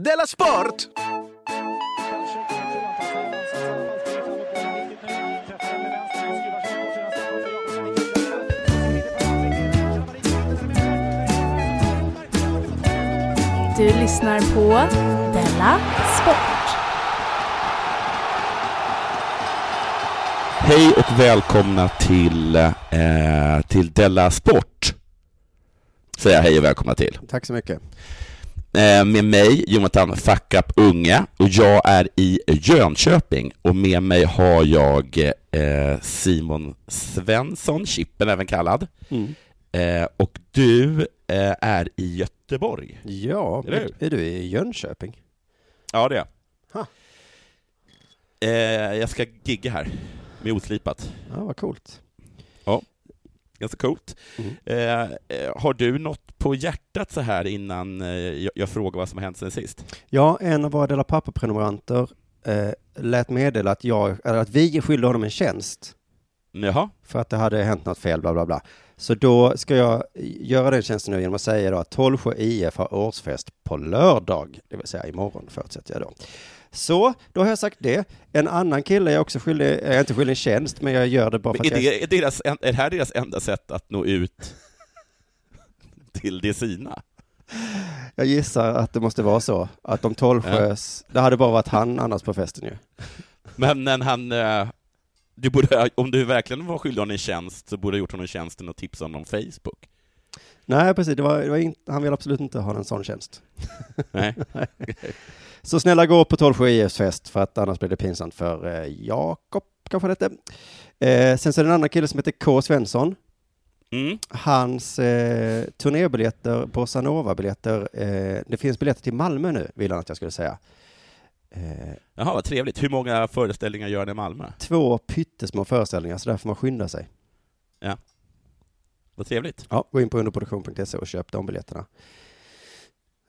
Della Sport! Du lyssnar på Della Sport. Hej och välkomna till, eh, till Della Sport. Säger jag hej och välkomna till. Tack så mycket. Eh, med mig, Jonathan Fuck Up Unge, och jag är i Jönköping. Och med mig har jag eh, Simon Svensson, Chippen även kallad. Mm. Eh, och du är i Göteborg. Ja, är, är du i Jönköping? Ja, det är jag. Jag ska gigga här med Oslipat. Ja, vad coolt. Ganska coolt. Mm. Eh, eh, har du något på hjärtat så här innan eh, jag, jag frågar vad som har hänt sen sist? Ja, en av våra Dela Pappa-prenumeranter eh, lät meddela att, jag, att vi skyllde honom en tjänst Jaha, för att det hade hänt något fel, bla bla bla. Så då ska jag göra den tjänsten nu genom att säga då att Tollsjö IF har årsfest på lördag, det vill säga imorgon förutsätter jag då. Så, då har jag sagt det. En annan kille jag också skyldig, jag är inte skyldig en tjänst, men jag gör det bara för Men att är, det, är, deras, är det här deras enda sätt att nå ut till det sina? Jag gissar att det måste vara så, att de Tollsjös, det hade bara varit han annars på festen ju. Men när han, eh, du borde, om du verkligen var skyldig honom en tjänst så borde du ha gjort honom tjänsten och tipsat honom om Facebook. Nej, precis, det var, det var in, han vill absolut inte ha en sån tjänst. Nej. Så snälla gå på Tollsjö IFs fest, för att annars blir det pinsamt för eh, Jakob, kanske det hette. Eh, sen så är det en annan kille som heter K. Svensson. Mm. Hans eh, turnébiljetter, Bossa Nova-biljetter, eh, det finns biljetter till Malmö nu, vill han att jag skulle säga. Eh, Jaha, vad trevligt. Hur många föreställningar gör han i Malmö? två pyttesmå föreställningar, så där får man skynda sig. Vad trevligt. Ja, gå in på underproduktion.se och köp de biljetterna.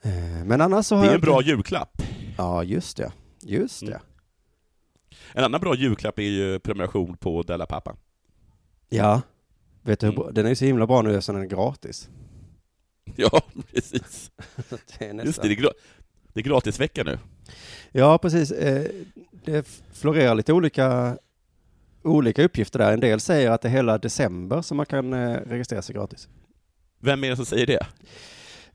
Eh, men annars så har Det är jag en bra julklapp. Ja, just det. Just det. Mm. En annan bra julklapp är ju prenumeration på Della Pappa. Ja. Vet du hur Mm. Den är ju så himla bra nu eftersom den är gratis. Ja, precis. Det är Just nästan... det, det är, gra- det är gratisvecka nu. Ja, precis. Eh, Det florerar lite olika, olika uppgifter där. En del säger att det är hela december som man kan eh, registrera sig gratis. Vem är det som säger det?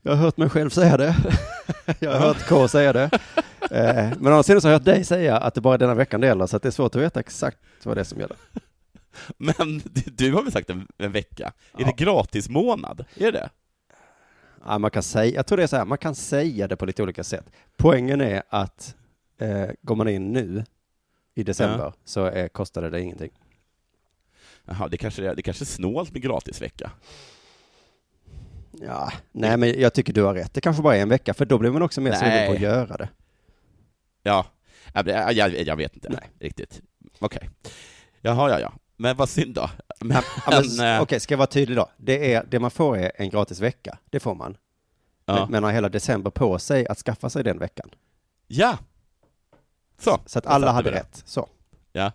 Jag har hört mig själv säga det. Jag har hört K säga det. Eh, Men å andra sidan så har jag hört dig säga att det bara är denna veckan det gäller, så det är svårt att veta exakt vad det är som gäller. Men du har väl sagt en, en vecka? Är Ja. det gratis månad? Är det Ja, man kan säga, jag tror det är så här, man kan säga det på lite olika sätt. Poängen är att eh, går man in nu i december så är, kostar det ingenting. Jaha, det kanske är, det kanske är snålt med gratisvecka. Ja, nej men jag tycker du har rätt. Det kanske bara är en vecka, för då blir man också mer sugen på att göra det. Ja, jag, jag, jag vet inte Nej. riktigt. Okej. Jaha, ja, ja. Men vad synd då. Men, men, men, eh, Okej, ska jag vara tydlig då? Det, är, det man får är en gratis vecka, det får man. ja. Men, men har hela december på sig att skaffa sig den veckan. ja. Så. Så att alla hade rätt. Så. Ja.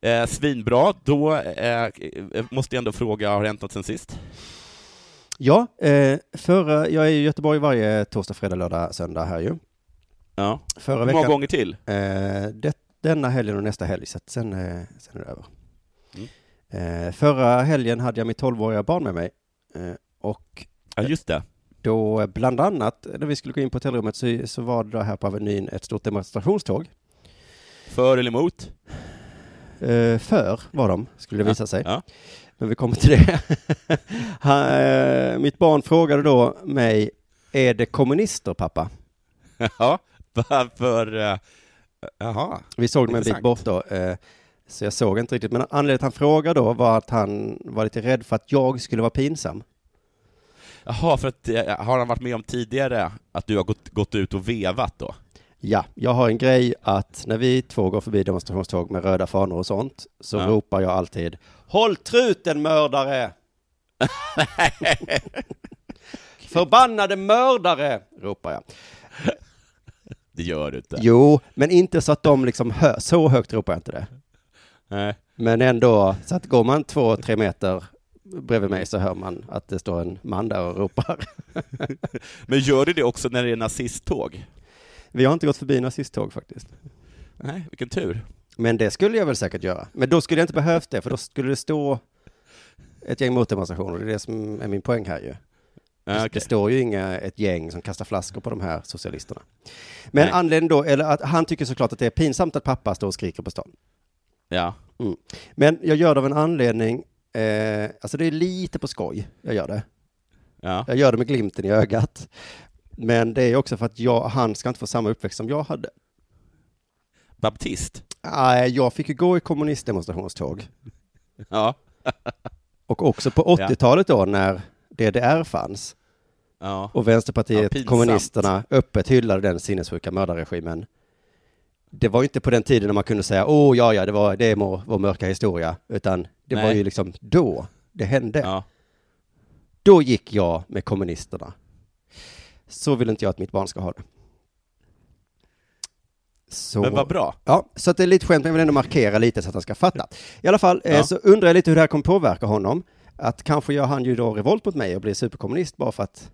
Eh, svinbra. Då eh, måste jag ändå fråga, har det hänt något sen sist? Ja, eh, förra, jag är i Göteborg varje torsdag, fredag, lördag, söndag här ju. Ja. Förra Hur många veckan, gånger till? eh, det, denna helgen och nästa helg, så att sen, eh, sen är det över. Mm. Eh, förra helgen hade jag mitt 12-åriga barn med mig. Eh, och Ja, just det. då, bland annat, när vi skulle gå in på hotellrummet så, så var det här på Avenyn ett stort demonstrationståg. För eller emot? Eh, för var de, skulle det visa sig. Ja. Men vi kommer till det. Han, eh, mitt barn frågade då mig, är det kommunister pappa? Ja, varför? eh, Jaha. Vi såg dem en bit bort då, eh, så jag såg inte riktigt. Men anledningen till att han frågade då var att han var lite rädd för att jag skulle vara pinsam. Jaha, för att eh, har han varit med om tidigare att du har gått, gått ut och vevat då? Ja, jag har en grej att när vi två går förbi demonstrationståg med röda fanor och sånt, så Ja. ropar jag alltid Håll truten mördare! Förbannade mördare! ropar jag. Det gör du inte. Jo, men inte så att de liksom hör, så högt ropar jag inte det. Nej. Men ändå, så att går man två, tre meter bredvid mig så hör man att det står en man där och ropar. Men gör du det också när det är nazisttåg? Vi har inte gått förbi nazisttåg faktiskt. Nej, vilken tur. Men det skulle jag väl säkert göra. Men då skulle jag inte behövt det, för då skulle det stå ett gäng motdemonstrationer. Det är det som är min poäng här ju. Det okej. står ju inga, ett gäng som kastar flaskor på de här socialisterna. Men Nej. anledningen då, eller att han tycker såklart att det är pinsamt att pappa står och skriker på stan. Ja. Men jag gör det av en anledning, eh, alltså det är lite på skoj, jag gör det. ja. Jag gör det med glimten i ögat. Men det är också för att jag, han ska inte få samma uppväxt som jag hade. Baptist? Nej, jag fick ju gå i kommunistdemonstrationståg. Ja. Och också på 80-talet då när DDR fanns ja. och Vänsterpartiet, Ja, kommunisterna, öppet hyllade den sinnessjuka mördarregimen. Det var ju inte på den tiden när man kunde säga, åh ja, ja, det var, det är vår, mörka historia, utan det var Nej. ju liksom då det hände. ja. Då gick jag med kommunisterna. Så vill inte jag att mitt barn ska ha det. Så, Men vad bra. Ja, så att det är lite skönt, men jag vill ändå markera lite så att han ska fatta. I alla fall eh, Ja. så undrar jag lite hur det här kommer påverka honom. Att kanske gör han ju då revolt mot mig och blir superkommunist bara för att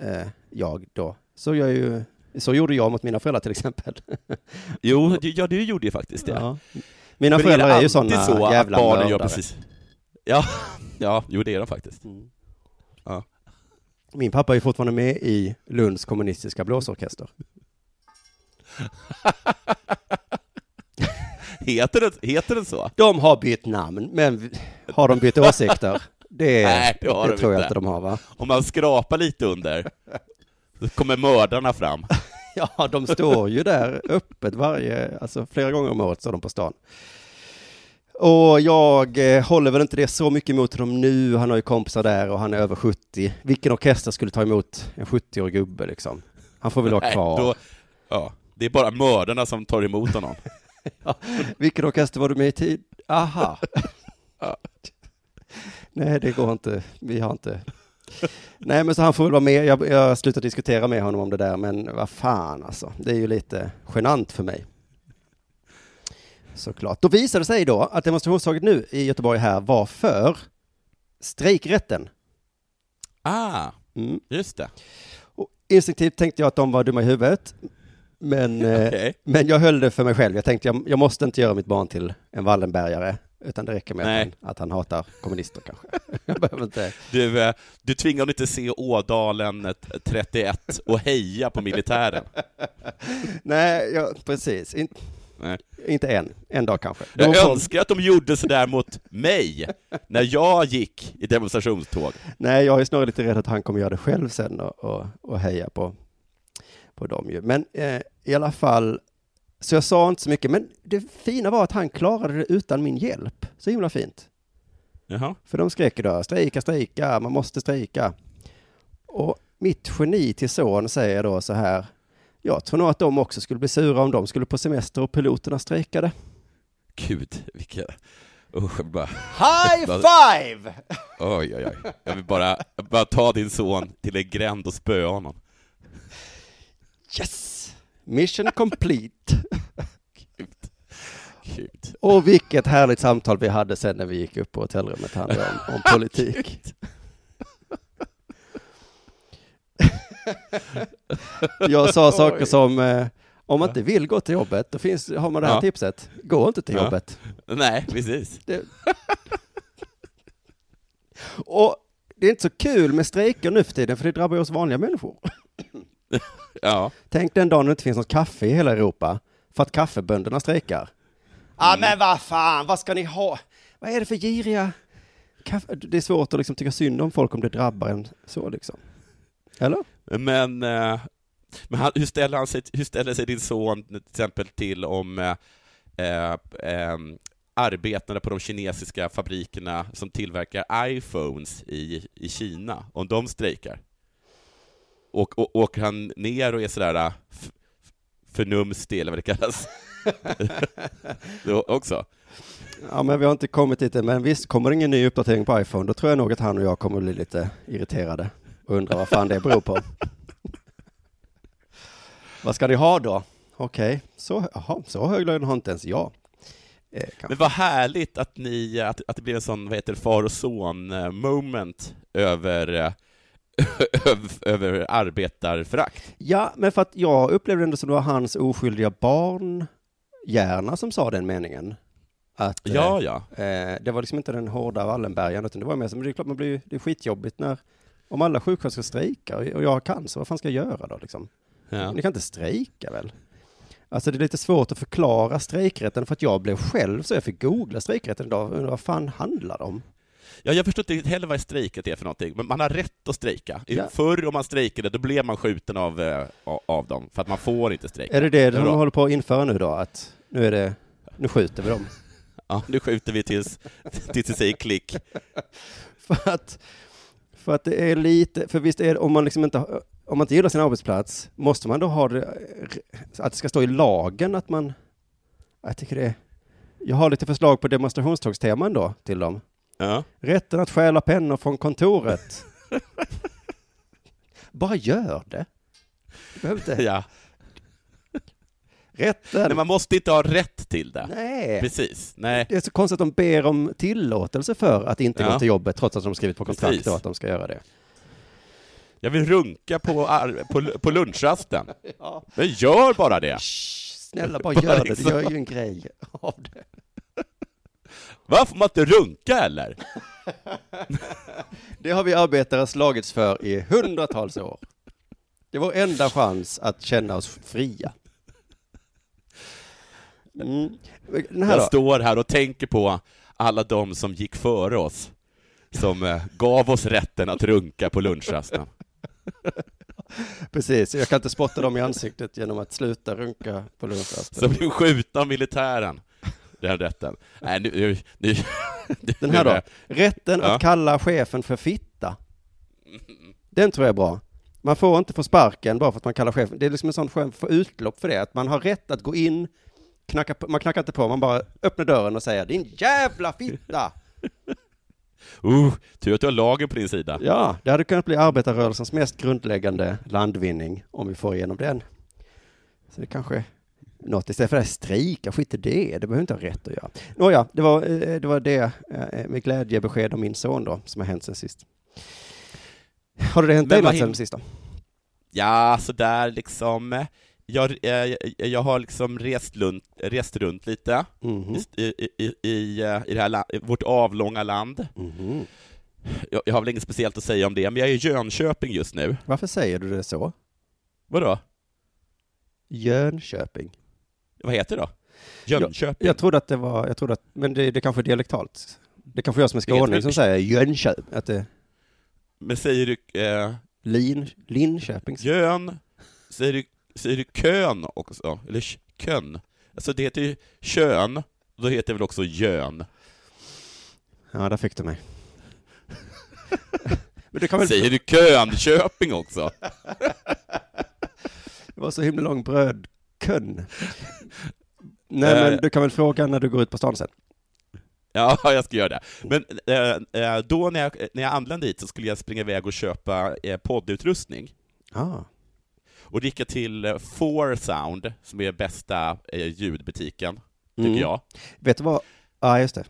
eh, jag då, så gör ju, så gjorde jag mot mina föräldrar till exempel. Jo, ja, du gjorde ju faktiskt det. Ja. Mina Men föräldrar är, ju alltid sådana så att jävla barnen gör mördare. precis... Ja, ja, jo det är de faktiskt. Mm. Ja. Min pappa är ju fortfarande med i Lunds kommunistiska blåsorkester. Heter den, heter den så? De har bytt namn, men har de bytt åsikter? Det, Nej, det har de tror jag inte. inte de har va? Om man skrapar lite under, så kommer mördarna fram. Ja, de står ju där öppet varje, alltså flera gånger om året står de på stan. Och jag eh, håller väl inte det så mycket emot honom nu, han har ju kompisar där och han är över 70. Vilken orkester skulle ta emot en 70-årig gubbe liksom? Han får väl vara kvar. då, ja, det är bara mördarna som tar emot honom. Vilken orkester var du med i tid? Aha. Ja. Nej, det går inte. Vi har inte. Nej, men så han får väl vara med. Jag, jag slutar diskutera med honom om det där, men vad fan alltså. Det är ju lite genant för mig. Såklart. Då visade det sig då att demonstrationståget nu i Göteborg här var för strejkrätten. Ah, Mm. just det. Och instinktivt tänkte jag att de var dumma i huvudet. Men, eh, Okej. men jag höll det för mig själv. Jag tänkte jag, jag måste inte göra mitt barn till en Wallenbergare, utan det räcker med att han, att han hatar kommunister kanske. jag behöver inte. Du, eh, du tvingar honom inte se Ådalen eh, 31 och heja på militären. Nej, ja, precis. In, Nej. inte än. En dag kanske. Jag De får- önskar att de gjorde sådär mot mig, när jag gick i demonstrationståg. Nej, jag är snarare lite rädd att han kommer göra det själv sen och, och, och heja på, på dem ju. Men eh, i alla fall, så jag sa inte så mycket. Men det fina var att han klarade det utan min hjälp. Så himla fint. Jaha. För de skrek då, strejka, strejka, man måste strejka. Och mitt geni till son säger då så här, jag tror nog att de också skulle bli sura om de skulle på semester och piloterna strejkade. Gud, vilka... Usch, bara... High five! Oj, oj, oj. Jag vill bara, bara ta din son till en gränd och spöa honom. Yes! Mission complete. Gud. Och vilket härligt samtal vi hade sen när vi gick upp på hotellrummet nu om, om politik. Jag sa saker Oj. som, eh, om man inte vill gå till jobbet, då finns, har man det här Ja. tipset. Gå inte till Ja. jobbet. Nej, precis. Det... Och det är inte så kul med strejker nu för tiden, för det drabbar ju oss vanliga människor. Ja. Tänk den dagen det inte finns något kaffe i hela Europa, för att kaffebönderna strejkar. Ja, men vad fan, vad ska ni ha? Vad är det för giriga kaffe? Det är svårt att liksom tycka synd om folk om det drabbar en så liksom. Eller? Men, eh, men han, hur, ställer han sig, hur ställer sig din son till exempel till om eh, eh, arbetarna på de kinesiska fabrikerna som tillverkar iPhones i, i Kina, om de strejkar? Och, och åker han ner och är sådär f- förnumstig, eller vad det kallas? Också? Ja, men vi har inte kommit dit än. Men visst, kommer det ingen ny uppdatering på iPhone, då tror jag nog att han och jag kommer bli lite irriterade och undra vad fan det beror på. vad ska ni ha då? Okej, så, jaha, så hög lön har inte ens jag. Eh. Men vad härligt att, ni, att, att det blev en sån, vad heter far och son eh, moment över, eh, över, arbetarförakt. Ja, men för att jag upplevde det ändå som det var hans oskyldiga barnhjärna som sa den meningen. Att, eh, Ja, ja. Eh, det var liksom inte den hårda Wallenbergaren, utan det var mer som, det är klart man blir, det är skitjobbigt när, om alla sjuksköterskor strejkar och jag har cancer, vad fan ska jag göra då liksom? ja. Ni kan inte strejka väl? Alltså det är lite svårt att förklara strejkrätten för att jag blev själv så jag fick googla strejkrätten idag, vad fan handlar det om? Ja, jag förstår inte heller vad strejket är för någonting, men man har rätt att strejka. Ja. Förr om man strejkade, då blev man skjuten av, eh, av dem, för att man får inte strejka. Är det det de håller på att införa nu då, att nu är det, nu skjuter vi dem? Ja, nu skjuter vi tills, tills det säger klick. För att, för att det är lite, för visst är det, om man liksom inte, om man inte gillar sin arbetsplats, måste man då ha det, att det ska stå i lagen att man, jag tycker det är, jag har lite förslag på demonstrationstågsteman då till dem. Ja. Rätten att stjäla pennor från kontoret. Bara gör det. Du behöver inte, Ja. rätten. Nej, man måste inte ha rätt till det. Nej. Precis. Nej. Det är så konstigt att de ber om tillåtelse för att inte Ja. gå till jobbet trots att de skrivit på kontrakt då att de ska göra det. Jag vill runka på, på, på lunchrasten. Ja. Men gör bara det. Shh, snälla bara Bara gör det, det liksom. gör ju en grej av det. Varför får man inte runka eller? Det har vi arbetare slagits för i hundratals år. Det är vår enda chans att känna oss fria. Mm. Jag då? står här och tänker på alla de som gick före oss, som eh, gav oss rätten att runka på lunchrasten. Precis, jag kan inte spotta dem i ansiktet genom att sluta runka på lunchrasten. Som blev skjutna av militären. Den rätten. Nej, nu... nu, nu Den här då? Rätten Ja. att kalla chefen för fitta. Den tror jag är bra. Man får inte få sparken bara för att man kallar chefen. Det är liksom en sån skön få utlopp för det, att man har rätt att gå in, knacka på, man knackar inte på, man bara öppnar dörren och säger din jävla fitta! Uh, tur att du har lagen på din sida. Ja, det hade kunnat bli arbetarrörelsens mest grundläggande landvinning om vi får igenom den. Så det kanske något istället för att strejka, skit i det, det behöver inte ha rätt att göra. Nåja, det var eh, det, var det eh, med glädjebesked om min son då, som har hänt sen sist. Har det hänt dig något sen sist då? Ja, så där liksom. Jag, eh, jag har liksom rest, runt, rest runt lite Mhm. i, i, i, i, eh, i det här la- i vårt avlånga land. Mhm. Jag, jag har väl inget speciellt att säga om det, men jag är i Jönköping just nu. Varför säger du det så? Vadå? Jönköping. Vad heter det då? Jönköping? Jag trodde att det var, jag trodde att, men det, det kanske är dialektalt. Det kanske är jag som är skåning som säger Jönköping, att det Men säger du eh, Lin, Linköping. Jön, säger du, säger du kön också? Eller kön? Alltså det heter ju kön, då heter det väl också jön? Ja, där fick du mig. men du kan väl Säger du Könköping också? Det var så himla lång brödkönn. Nej, Eh. men du kan väl fråga när du går ut på stan sen? Ja, jag ska göra det. Men eh, eh, då när jag, när jag anlände hit så skulle jag springa iväg och köpa eh, poddutrustning. Ah. Och gick jag till eh, Four Sound, som är bästa eh, ljudbutiken, tycker Mm. jag. Vet du vad? Ja, just det.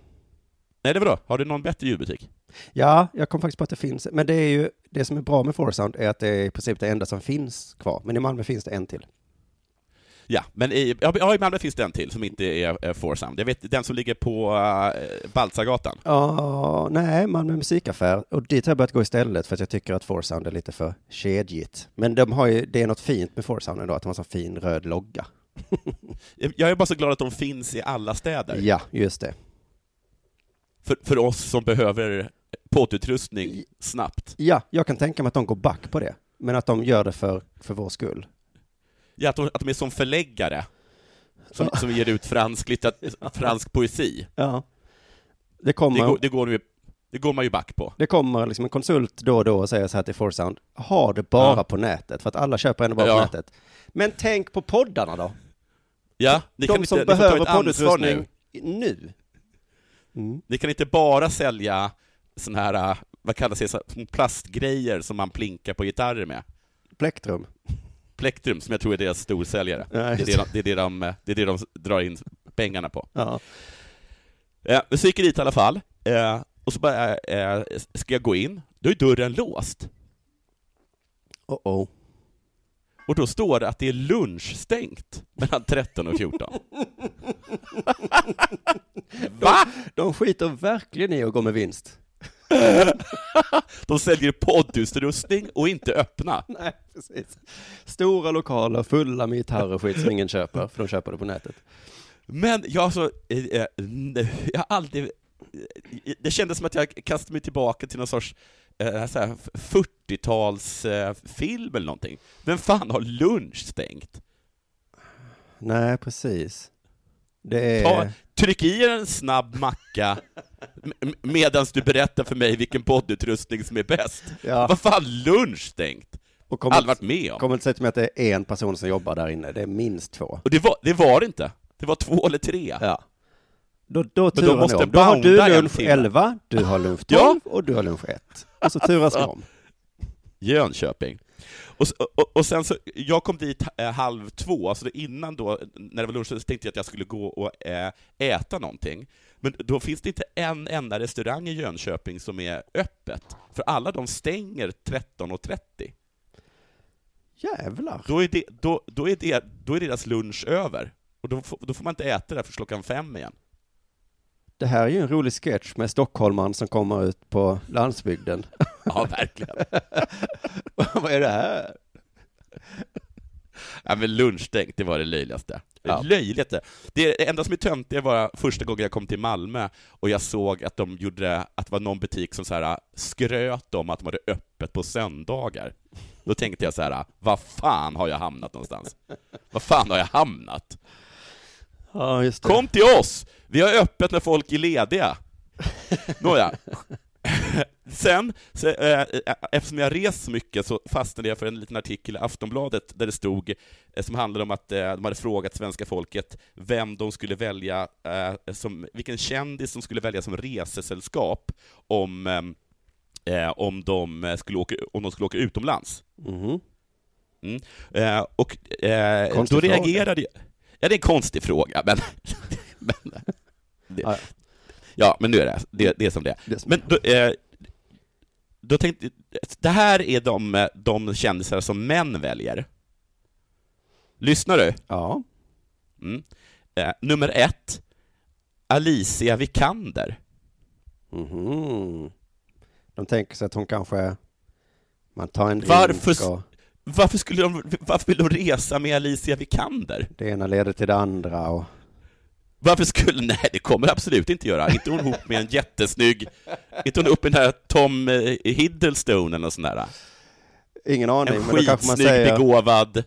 Nej, det var då. Har du någon bättre ljudbutik? Ja, jag kom faktiskt på att det finns, men det är ju, det som är bra med Foresound är att det är i princip det enda som finns kvar. Men i Malmö finns det en till. Ja, men i, ja, i Malmö finns det en till som inte är eh, Four Sound. Jag vet den som ligger på eh, Baltzargatan. Ja, nej, Malmö musikaffär. Och dit har jag börjat gå istället för att jag tycker att Foresound är lite för kedjigt. Men de har ju, det är något fint med Foresound ändå, att de har så fin röd logga. Jag är bara så glad att de finns i alla städer. Ja, just det. För, för oss som behöver poddutrustning snabbt. Ja, jag kan tänka mig att de går back på det. Men att de gör det för, för vår skull. Ja, att, de, att de är som förläggare, som, Ja. som ger ut fransk, fransk poesi. Ja. Det Det kommer, går, det, går, det går man ju back på. det kommer liksom en konsult då och då och säger så här till Foresound, ha det bara Ja. på nätet, för att alla köper ändå bara på Ja. nätet. Men tänk på poddarna då. Ja, ni kan De inte, som ta behöver ansvar nu. poddutrustning nu. Mm. Ni kan inte bara sälja såna här, vad kallas det, plastgrejer som man plinkar på gitarrer med. Plektrum. Plektrum, som jag tror är deras storsäljare. Ja, Det är det, de, det, är det, de, det är det de drar in pengarna på. Ja. Eh, så gick jag dit i alla fall, eh, och så bara, eh, ska jag gå in, då är dörren låst. Oh oh. Och då står det att det är lunchstängt mellan 13 och 14. Va? De skiter verkligen i att gå med vinst. De säljer poddutrustning och inte öppna. Nej, precis. Stora lokaler fulla med gitarrer och skit som ingen köper, för de köper det på nätet. Men jag alltså, jag har aldrig, eh, det kändes som att jag kastade mig tillbaka till någon sorts eh, så här 40-talsfilm eller någonting. Vem fan har lunch stängt? Nej, precis. Är... Ta, tryck i en snabb macka medan du berättar för mig vilken poddutrustning som är bäst. Ja. Vad fan, lunch stängt? Och Aldrig varit med om. Kommer inte säga till mig att det är en person som jobbar där inne, det är minst två. Och det var, det var det inte. Det var två eller tre. Ja. Då, då då turar ni om. Då har du lunch timme. 11, du har lunch 12 Ja. och du har lunch 1. Och så turas vi om. Jönköping. Och, och, och sen så, jag kom dit eh, halv två, alltså innan då, när det var lunch, så tänkte jag att jag skulle gå och eh, äta någonting. Men då finns det inte en enda restaurang i Jönköping som är öppet, för alla de stänger 13.30. Jävlar. Då är, det, då, då, är det, då är deras lunch över, och då, får- då får man inte äta där för klockan fem igen. Det här är ju en rolig sketch med stockholmaren som kommer ut på landsbygden. Ja, verkligen. Vad är det här? Ja, men lunchstängt, det var det löjligaste. Ja. Löjligt det. Enda som är töntigt var första gången jag kom till Malmö och jag såg att de gjorde, att det var någon butik som så här skröt om att de hade öppet på söndagar. Då tänkte jag så här, vad fan har jag hamnat någonstans? Vad fan har jag hamnat? Ja. Kom till oss! Vi har öppet när folk är lediga. Nåja. Sen, så, eh, eftersom jag rest så mycket så fastnade jag för en liten artikel i Aftonbladet där det stod, eh, som handlade om att eh, de hade frågat svenska folket vem de skulle välja, eh, som, vilken kändis som skulle välja som resesällskap om, eh, eh, om, de skulle åka, om de skulle åka utomlands. Mhm. Eh, och eh, Konstig då fråga. reagerade jag... Ja, det är en konstig fråga, men... men det, Ja, men nu är det, det, det är som det är. Det är som Men då, eh, då tänkte det här är de, de kändisar som män väljer. Lyssnar du? Ja. Mm. Eh, nummer ett, Alicia Vikander. Mhm. De tänker sig att hon kanske, man tar en Varför och Varför, skulle de, varför vill de resa med Alicia Vikander? det ena leder till det andra och Varför skulle, nej det kommer absolut inte göra. Inte hon ihop med en jättesnygg, inte hon upp med den här Tom eh, Hiddlestone eller sånt där. ingen aning, En men då kanske man skitsnygg, säger begåvad,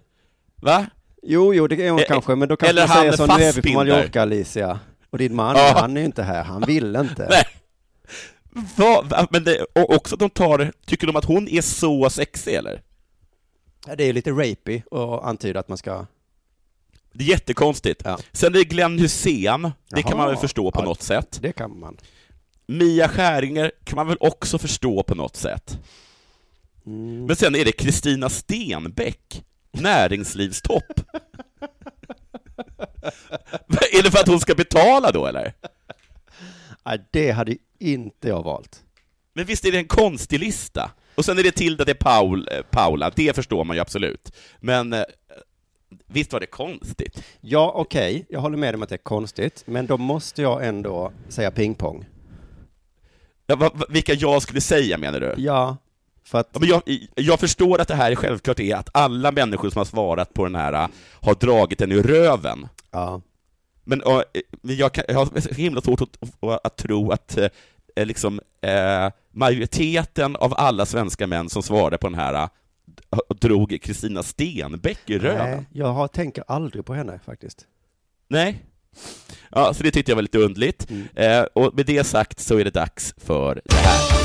va? Jo, jo, det är hon Eh, kanske, men då kanske eller man säger så, nu är vi på. Mallorca Alicia. Och din man, Ja. han är ju inte här, han vill inte. Nej. Va, va, men det, och också de tar, tycker de att hon är så sexig eller? Ja, Det är ju lite rapey och antyda att man ska, Det är jättekonstigt. Ja. Sen är det Glenn Hussein, det Jaha. kan man väl förstå på Ja. något sätt. det kan man. Mia Skäringer kan man väl också förstå på något sätt. Mm. Men sen är det Kristina Stenbeck, näringslivstopp. är det för att hon ska betala då eller? Ja, det hade inte jag valt. Men visst är det en konstig lista? Och sen är det Tilda de Paul, eh, Paula, det förstår man ju absolut. Men eh, visst var det konstigt? Ja, okej, jag håller med om att det är konstigt, men då måste jag ändå säga pingpong. Ja, va, va, vilka jag skulle säga menar du? Ja, för att, Ja, men jag, jag förstår att det här självklart är att alla människor som har svarat på den här eh, har dragit den ur röven. ja, Men äh, men jag, kan, jag har himla svårt att, att, tro att äh, liksom, äh, majoriteten av alla svenska män som svarade på den här äh, drog Kristina Stenbeck i röven. nej, jag har, tänker aldrig på henne faktiskt. Nej. Ja, så det tyckte jag var lite undligt. Mm. Eh, och med det sagt så är det dags för det här.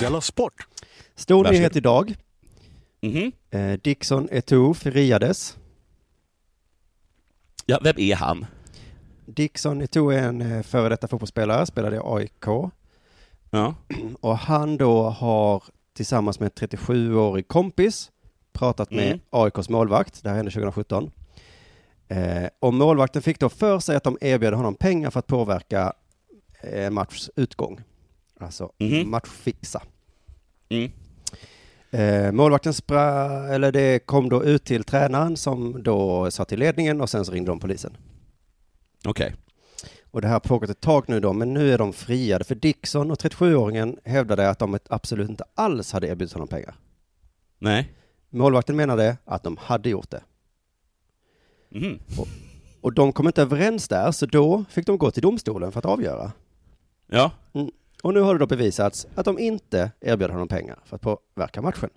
Della Sport! Stor Varsågod. nyhet idag. Mhm. Eh, Dixon Eto'o friades. Ja, vem är han? Dixon är en eh, före detta fotbollsspelare, spelade i AIK. Ja. Och han då har tillsammans med en 37-årig kompis pratat med Mm. AIKs målvakt, det här hände 2017. Eh, och målvakten fick då för sig att de erbjöd honom pengar för att påverka eh, matchs utgång. Alltså Mhm. matchfixa. Mm. Eh, målvakten spra, eller det kom då ut till tränaren som då sa till ledningen och sen så ringde de polisen. Okej. Och det här har pågått ett tag nu då, men nu är de friade för Dixon och 37-åringen hävdade att de absolut inte alls hade erbjudit honom pengar. Nej. Målvakten menade att de hade gjort det. Mhm. Och de kom inte överens där, så då fick de gå till domstolen för att avgöra. Ja. Och nu har det då bevisats att de inte erbjöd honom pengar för att påverka matchen.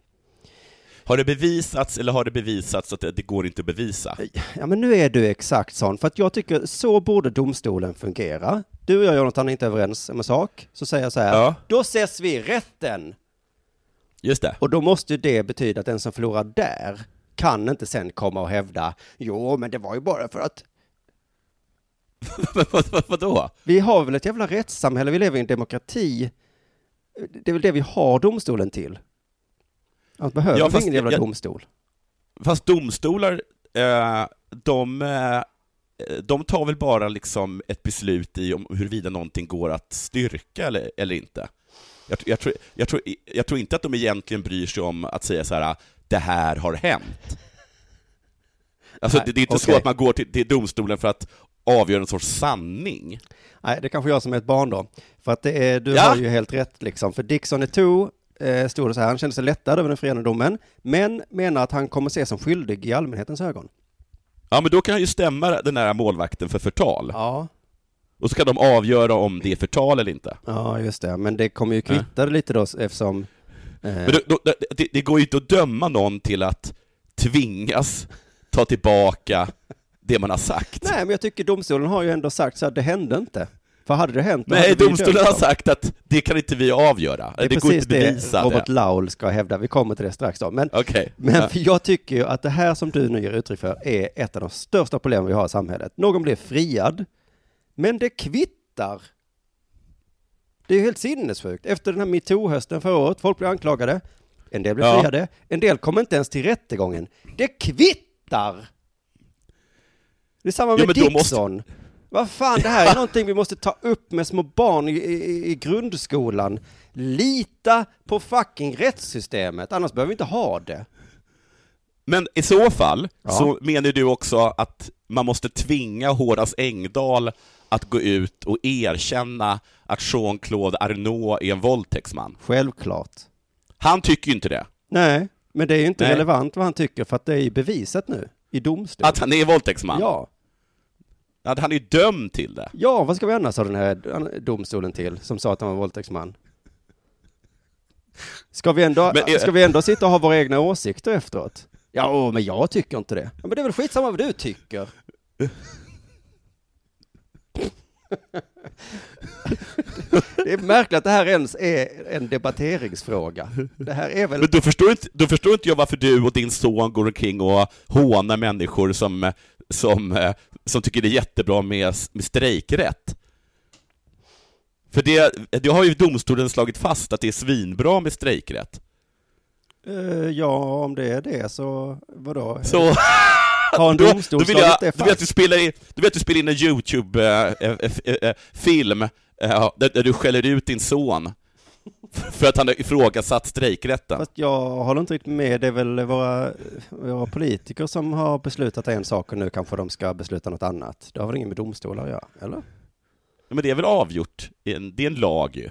Har det bevisats eller har det bevisats att det, det går inte att bevisa? Ja, men nu är du exakt sån, för att jag tycker så borde domstolen fungera. Du och jag, Jonathan, är inte överens om en sak, så säger jag så här, Ja. då ses vi i rätten. Just det. Och då måste ju det betyda att den som förlorar där kan inte sen komma och hävda, jo, men det var ju bara för att Vad- vad- Vadå? vi har väl ett jävla rättssamhälle, vi lever i en demokrati. Det är väl det vi har domstolen till. Annars behöver Ja, fast ingen jävla jag- domstol. Fast domstolar, eh, de, eh, de tar väl bara liksom ett beslut i om huruvida någonting går att styrka eller, eller inte. Jag, jag, tror, jag, tror, jag tror inte att de egentligen bryr sig om att säga så här, det här har hänt. Alltså, Nej, det, det är inte så okej. att man går till, till domstolen för att avgöra en sorts sanning. Nej, det är kanske jag som är ett barn då. För att det är, du Ja. har ju helt rätt liksom. För Dixon Eto eh, stod det så här, han kände sig lättad över den friande domen, men menar att han kommer ses som skyldig i allmänhetens ögon. Ja, men då kan han ju stämma den här målvakten för förtal. Ja, Och så kan de avgöra om det är förtal eller inte. ja just det. Men det kommer ju kvitta det lite då eftersom... Eh, Men då, då, det, det går ju inte att döma någon till att tvingas ta tillbaka det man har sagt. Nej, men jag tycker domstolen har ju ändå sagt så att det hände inte. För hade det hänt, Nej, domstolen har sagt att det kan inte vi avgöra. Det är Det, går inte att bevisa det Robert det. Laul ska hävda. Vi kommer till det strax då. Men, Okej. men Ja. jag tycker ju att det här som du nu ger uttryck för är ett av de största problemen vi har i samhället. Någon blir friad, men det kvittar. Det är ju helt sinnessjukt. Efter den här metoo-hösten förra året, folk blir anklagade, en del blir Ja. friade, en del kommer inte ens till rättegången. Det kvittar! Det är samma med Ja, Dixon. Vad fan, det här är någonting vi måste ta upp med små barn i, i, i grundskolan. Lita på fucking rättssystemet, annars behöver vi inte ha det. Men i så fall Ja. så menar du också att man måste tvinga Horace Engdahl att gå ut och erkänna att Jean-Claude Arnault är en våldtäktsman. Självklart. Han tycker ju inte det. Nej, men det är ju inte Nej. relevant vad han tycker för att det är ju bevisat nu i domstol. Att han är våldtäktsman. Ja. Han är ju dömd till det. Ja, vad ska vi annars ha den här domstolen till som sa att han var våldtäktsman? Ska vi ändå, Men är- ska vi ändå sitta och ha våra egna åsikter efteråt? Ja, åh, men jag tycker inte det. Ja, men det är väl skitsamma vad du tycker. Det är märkligt att det här ens är en debatteringsfråga. Det här är väl... Men då förstår, inte, då förstår inte jag varför du och din son går omkring och hånar människor som, som, eh, som tycker det är jättebra med, med strejkrätt. För det, det har ju domstolen slagit fast att det är svinbra med strejkrätt. Eh, ja, om det är det så vadå? Så Har en då, domstol då vill slagit jag, det då vill jag att fast? du spelar in, då vill att du spelar in en YouTube-film eh, där, där du skäller ut din son för att han har ifrågasatt strejkrätten. Fast jag håller inte riktigt med. Det är väl våra, våra politiker som har beslutat en sak och nu kanske de ska besluta något annat. Det har väl ingen med domstolar att göra, eller? Men det är väl avgjort? Det är en- lag ju.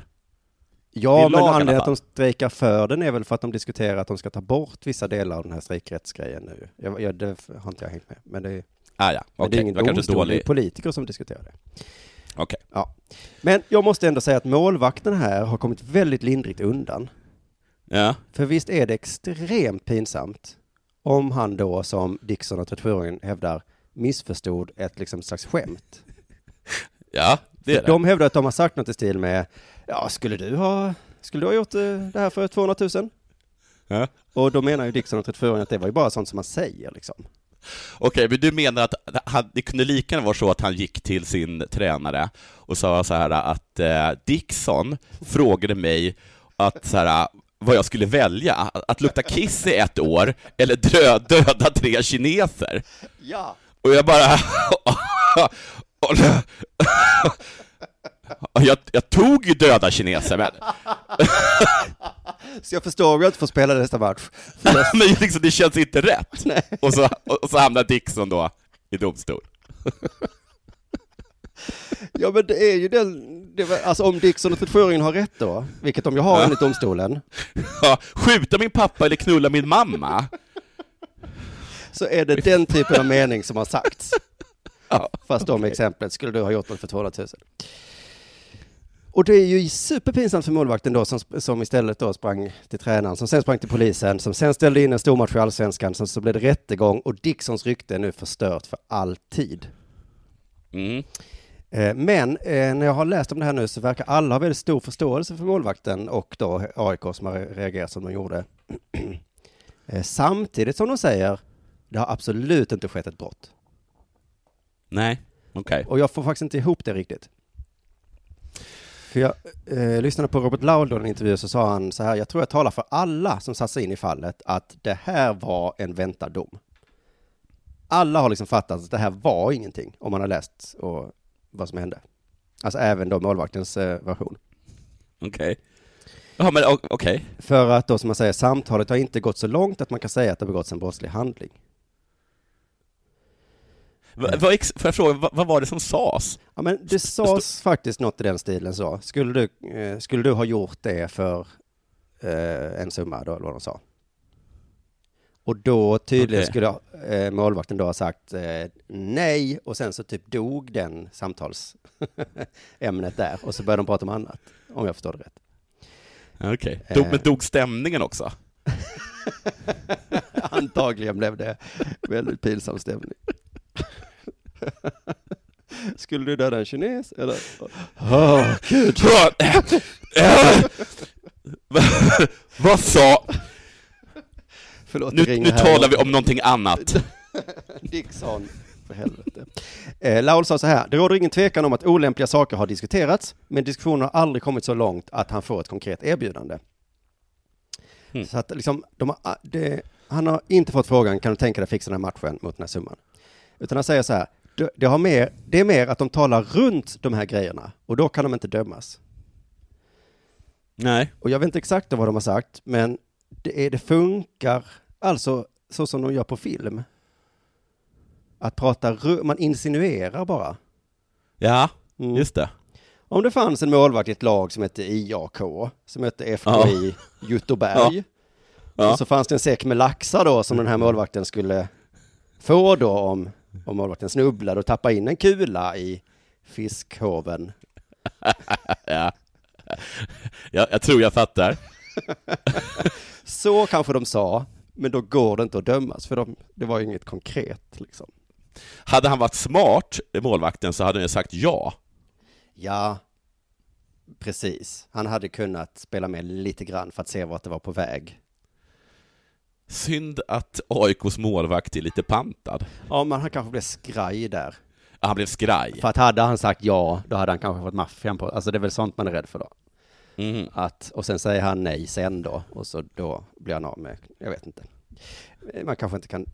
Ja, men anledningen att de strejkar för den är väl för att de diskuterar att de ska ta bort vissa delar av den här strejkrättsgrejen nu. Jag, jag, det har inte jag hängt med. Men det, Ah, ja, men det är ingen domstol, det är dålig. politiker som diskuterar det. Okej. Ja. Men jag måste ändå säga att målvakten här har kommit väldigt lindrigt undan. Ja. För visst är det extremt pinsamt om han då, som Dixon och 34-åringen hävdar, missförstod ett liksom slags skämt. ja, det är det. De hävdar att de har sagt något i stil med, ja, skulle du ha, skulle du ha gjort eh, det här för 200 000? Ja. Och då menar ju Dixon och 34-åringen att det var ju bara sånt som man säger liksom. Okej, men du menar att han, det kunde lika gärna vara så att han gick till sin tränare och sa så här att eh, Dixon frågade mig att så här, vad jag skulle välja, att lukta kiss i ett år eller dö, döda tre kineser. Ja. Och jag bara... jag, jag tog ju döda kineser, men, Så jag förstår att jag inte får spela nästa match. Men liksom, det känns inte rätt. Och så, och så hamnar Dixon då i domstol. Ja men det är ju den, det var, alltså om Dixon och 37-åringen har rätt då, vilket de ju har enligt domstolen, Ja, skjuta min pappa eller knulla min mamma. så är det den typen av mening som har sagts. Ja. Fast med exemplet, skulle du ha gjort något för 200 000? Och det är ju superpinsamt för målvakten då som, som istället då sprang till tränaren, som sen sprang till polisen, som sen ställde in en stor match i allsvenskan, sen så blev det rättegång och Dixons rykte är nu förstört för alltid. Mm. Eh, Men eh, när jag har läst om det här nu så verkar alla ha väldigt stor förståelse för målvakten och då AIK som har reagerat som de gjorde. Eh, Samtidigt som de säger, det har absolut inte skett ett brott. Nej, okej. Och jag får faktiskt inte ihop det riktigt. För jag eh, lyssnade på Robert Laul i en intervju så sa han så här, jag tror jag talar för alla som satt sig in i fallet att det här var en väntad dom. Alla har liksom fattat att det här var ingenting om man har läst och vad som hände. Alltså även då målvaktens eh, version. Okej. Ja, men okej. För att då som man säger, samtalet har inte gått så långt att man kan säga att det har begåtts en brottslig handling. Va- vad ex- Får jag fråga, vad, var det som sades? Ja, men det sades faktiskt något i den stilen så. Skulle du, eh, skulle du ha gjort det för eh, en summa då, eller vad de sa? Och då tydligen Okej. skulle eh, målvakten då ha sagt eh, nej och sen så typ dog den samtalsämnet där och så började de prata om annat, om jag förstår det rätt. Okej. Dog, Eh. men dog stämningen också? Antagligen blev det väldigt pinsam stämning. Skulle du döda en kines eller? Åh, gud. Vad sa... Förlåt, Nu, nu talar vi om någonting annat. Dickson, för helvete. Eh, Laul sa så här, det råder ingen tvekan om att olämpliga saker har diskuterats, men diskussionen har aldrig kommit så långt att han får ett konkret erbjudande. Mm. Så att liksom, de har, ah, det, han har inte fått frågan, kan du tänka dig fixa den här matchen mot den här summan? Utan han säger så här, det, har mer, det är mer att de talar runt de här grejerna, och då kan de inte dömas. Nej. Och jag vet inte exakt vad de har sagt, men det, är, det funkar alltså så som de gör på film. Att prata, man insinuerar bara. Ja, Mm. just det. Om det fanns en målvakt i ett lag som hette IAK, som hette FKI Ja. och så fanns det en säck med laxar då som den här målvakten skulle få då om, om målvakten snubblade och tappade in en kula i fiskhoven. Ja. Ja, jag tror jag fattar. Så kanske de sa, men då går det inte att dömas, för de, det var ju inget konkret liksom. Hade han varit smart, målvakten, så hade han ju sagt ja. Ja, precis. Han hade kunnat spela med lite grann för att se vart det var på väg. Synd att AIKs målvakt är lite pantad. Ja, men han kanske blev skraj där. Ja, Han blev skraj. För att hade han sagt ja, då hade han kanske fått maffian på. Alltså det är väl sånt man är rädd för då. Mhm. Att, och sen säger han nej sen då, och så då blir han av med, jag vet inte. Man kanske inte kan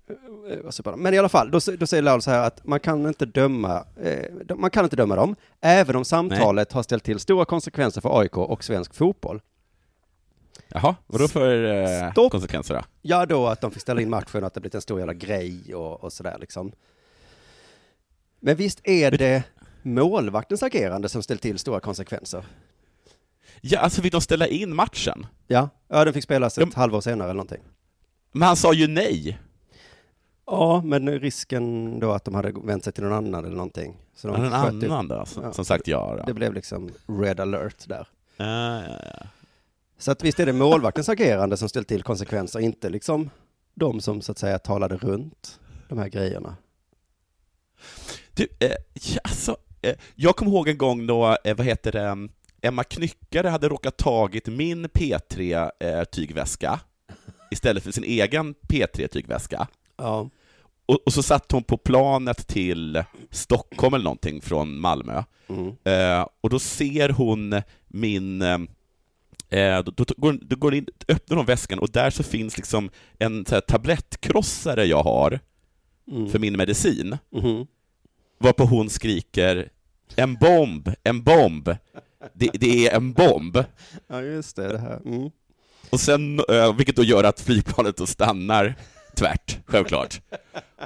eh, vara. Men i alla fall, då, då säger Laul så här att man kan inte döma, eh, man kan inte döma dem, även om samtalet har ställt till stora konsekvenser för AIK och svensk fotboll. Jaha, vadå för eh, Stopp. konsekvenser då? Ja, då att de fick ställa in matchen och att det blivit en stor jävla grej och, och sådär liksom. Men visst är det målvaktens agerande som ställt till stora konsekvenser? Ja, alltså fick de ställa in matchen? Ja, ja den fick spelas ett De- halvår senare eller någonting. Men han sa ju nej. Ja, men risken då att de hade vänt sig till någon annan eller någonting. Så de En annan då, som, Ja. som sagt ja. Det Då. blev liksom red alert där. Ja, ja, ja. Så att visst är det målvaktens agerande som ställt till konsekvenser, inte liksom de som så att säga talade runt de här grejerna. Du, eh, alltså, eh, jag kommer ihåg en gång då, eh, vad heter det, Emma Knyckare hade råkat tagit min P3-tygväska istället för sin egen P3-tygväska. Ja. Och, och så satt hon på planet till Stockholm eller någonting från Malmö. Mm. Eh, och då ser hon min, eh, då, då, går, då går in, öppnar hon väskan och där så finns liksom en så här, tablettkrossare jag har Mm. för min medicin, Mhm. varpå hon skriker en bomb, en bomb, det, det är en bomb. Ja, just det. det här. Mm. Och sen, eh, vilket då gör att flygplanet då stannar tvärt, självklart.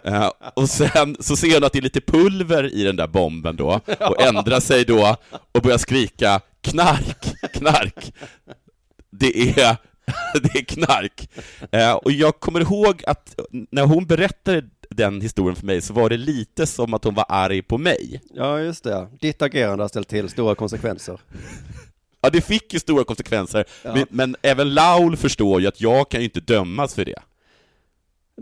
Eh, och sen så ser hon att det är lite pulver i den där bomben då, och ändrar sig då och börjar skrika knark, knark. Det är, det är knark. Eh, och jag kommer ihåg att när hon berättade den historien för mig så var det lite som att hon var arg på mig. Ja, just det. Ditt agerande har ställt till stora konsekvenser. Ja, det fick ju stora konsekvenser, Ja. men, men även Laul förstår ju att jag kan ju inte dömas för det.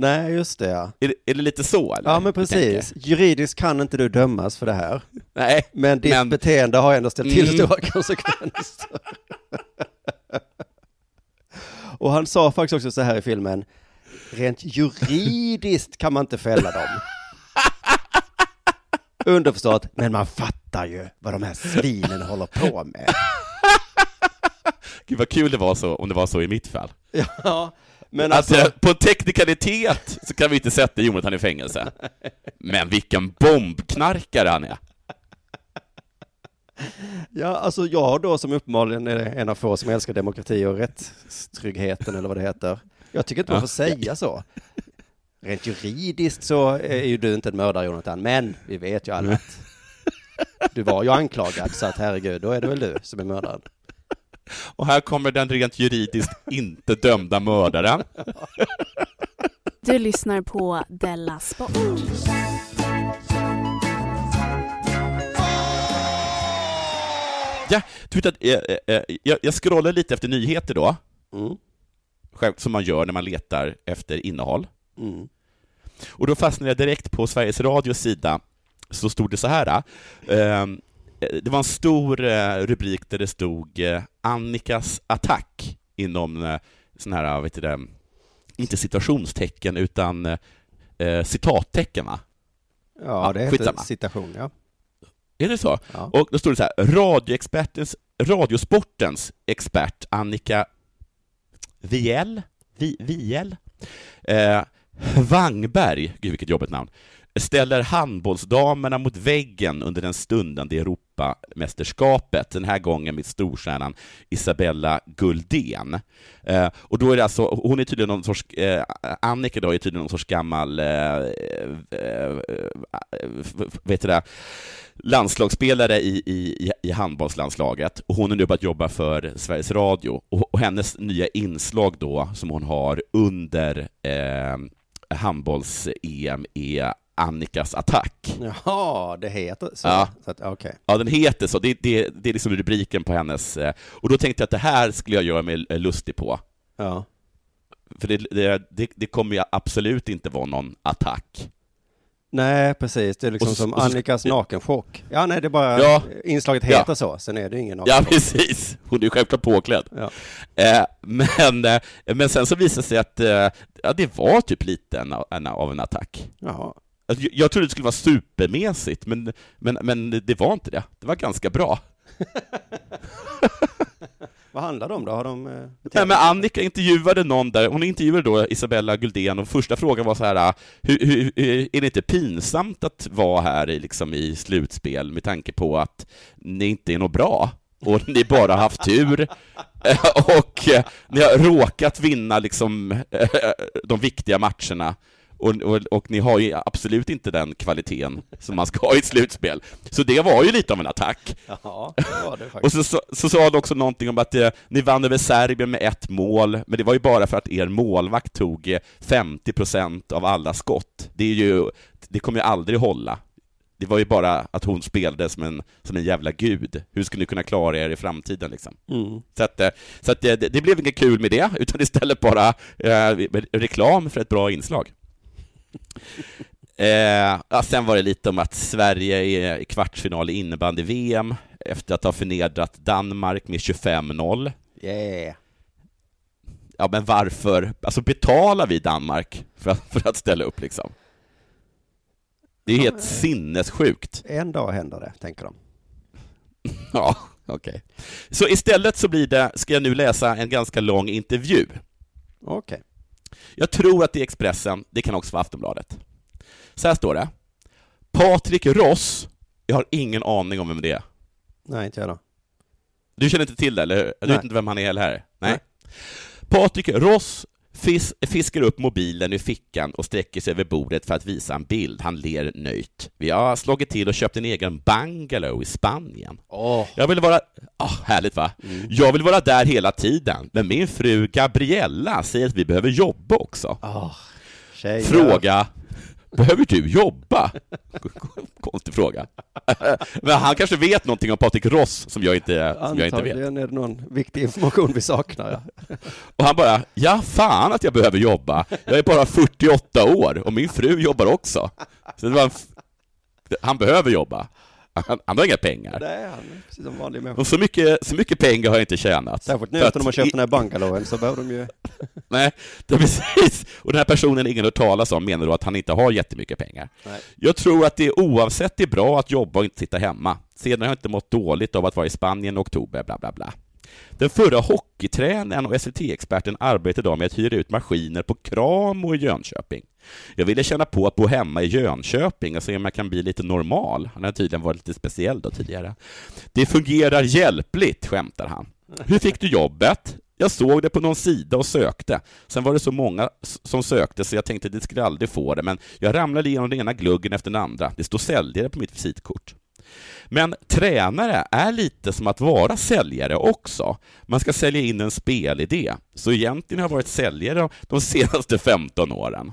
Nej, just det. Ja, Är det, är det lite så eller? ja men precis. Juridiskt kan inte du dömas för det här. Nej, Men ditt Men- beteende har ändå ställt till Mm. stora konsekvenser. Och han sa faktiskt också så här i filmen, rent juridiskt kan man inte fälla dem. Underförstått, men man fattar ju vad de här svinen håller på med. gud vad kul det var så, om det var så i mitt fall. Ja, men alltså, eh, på teknikalitet så kan vi inte sätta Jonathan i fängelse. Men vilken bombknarkare han är. ja, alltså jag då som uppenbarligen är en av få som älskar demokrati och rättstryggheten eller vad det heter. Jag tycker inte man Ja. får säga så. Rent juridiskt så är ju du inte en mördare Jonathan, men vi vet ju alla att du var ju anklagad så att herregud, då är det väl du som är mördaren. Och här kommer den rent juridiskt inte dömda mördaren. Du lyssnar på Della Sport. Ja, du vet att, eh, eh, jag, jag scrollar lite efter nyheter då, Mm. själv, som man gör när man letar efter innehåll. Mm. Och då fastnade jag direkt på Sveriges Radios sida, så stod det så här. Eh, det var en stor eh, rubrik där det stod eh, Annikas attack inom eh, sån här, vet du det, inte situationstecken utan eh, citattecken va? Ja, Ja, det heter skitsamma. citation, ja. Är det så? ja. Och då står det så här, radioexpertens, radiosportens expert Annika Viel, Vi, Viel eh, Wangberg, gud vilket jobbigt namn, ställer handbollsdamerna mot väggen under den stundande Europamästerskapet, den här gången med storstjärnan Isabella Guldén. Eh, och då är det alltså, hon är tydligen någon sorts, eh, Annika då är tydligen någon sorts gammal, eh, eh, eh, vet du det, landslagsspelare i, i, i handbollslandslaget och hon har nu börjat jobba för Sveriges Radio och, och hennes nya inslag då som hon har under eh, handbolls-EM är Annikas attack. Jaha, det heter så. Ja. så att, okej. Ja, den heter så. Det, det, det är liksom rubriken på hennes... Eh, och då tänkte jag att det här skulle jag göra mig lustig på. Ja. För det, det, det, kommer ju absolut inte vara någon attack. Nej, precis. Det är liksom Och som och Annikas nakenchock. Ja, nej, det är bara Ja. inslaget Ja. heter så. Sen är det ingen Ja, nakenchock. precis. Hon är ju självklart påklädd. Ja. Eh, men, eh, men sen så visade det sig att eh, ja, det var typ lite en, en, av en attack. Jaha. Alltså, jag, trodde det skulle vara supermesigt, men, men, men det var inte det. Det var ganska bra. Vad handlar det om då? Har de... eh, Nej, men? Annika intervjuade någon där, hon intervjuade då Isabella Guldén och första frågan var så här, hur, hur, hur, är det inte pinsamt att vara här i, liksom, i slutspel med tanke på att ni inte är något bra? Och ni bara har haft tur och eh, ni har råkat vinna liksom de viktiga matcherna och, och, och ni har ju absolut inte den kvaliteten som man ska ha i ett slutspel. Så det var ju lite av en attack. Ja, det var det faktiskt. Och så, sa han också någonting om att eh, ni vann över Serbien med ett mål, men det var ju bara för att er målvakt tog eh, 50% av alla skott. Det, är ju, det kommer ju aldrig hålla. Det var ju bara att hon spelade som en, som en jävla gud. Hur skulle ni kunna klara er i framtiden liksom? Mm. Så, att, eh, så att, eh, det, det blev inget kul med det, utan istället bara eh, reklam för ett bra inslag. Eh, ja, sen var det lite om att Sverige är i kvartsfinal i innebandy-VM efter att ha förnedrat Danmark med 25-0. Yeah. Ja, men varför? Alltså betalar vi Danmark för att, för att ställa upp liksom? Det är helt sinnessjukt. En dag händer det, tänker de. Ja, Okej. Så istället så blir det, ska jag nu läsa en ganska lång intervju. Okej. Jag tror att det är Expressen, det kan också vara Aftonbladet. Så här står det. Patrik Ross, jag har ingen aning om vem det är. Nej, inte jag då. Du känner inte till det, eller hur? Du Nej. vet inte vem han är heller? Nej. Nej. Patrik Ross fis fiskar upp mobilen ur fickan och sträcker sig över bordet för att visa en bild. Han ler nöjt. Vi har slagit till och köpt en egen bungalow i Spanien. Åh. Jag vill vara... Ah, härligt va? Jag vill vara där hela tiden, men min fru Gabriella säger att vi behöver jobba också. Oh. Tjejer. Fråga, behöver du jobba? Konstig fråga. Men han kanske vet någonting om Patrik Ross som jag inte, som jag inte vet. Antagligen är det någon viktig information vi saknar. Ja. Och han bara, ja fan att jag behöver jobba. Jag är bara 48 år och min fru jobbar också. Så det var han behöver jobba. Han, han har inga pengar. Nej, han är precis som vanlig människa. Och så mycket, så mycket pengar har jag inte tjänat. Särskilt nu efter de har köpt i- den här bungalowen så behöver de ju... Nej, det är precis. Och den här personen ingen hört talas om menar då att han inte har jättemycket pengar. Nej. Jag tror att det oavsett är bra att jobba och inte sitta hemma. Sedan har jag inte mått dåligt av att vara i Spanien i oktober, bla bla bla. Den förra hockeytränaren och SVT-experten arbetar idag med att hyra ut maskiner på Kramo i Jönköping. Jag ville känna på att bo hemma i Jönköping och se om jag kan bli lite normal. Han har tydligen varit lite speciell då tidigare. Det fungerar hjälpligt, skämtar han. Hur fick du jobbet? Jag såg det på någon sida och sökte. Sen var det så många som sökte så jag tänkte att det skulle aldrig få det, men jag ramlade igenom den ena gluggen efter den andra. Det står säljare på mitt visitkort. Men tränare är lite som att vara säljare också. Man ska sälja in en spelidé. Så egentligen har jag varit säljare de senaste 15 åren.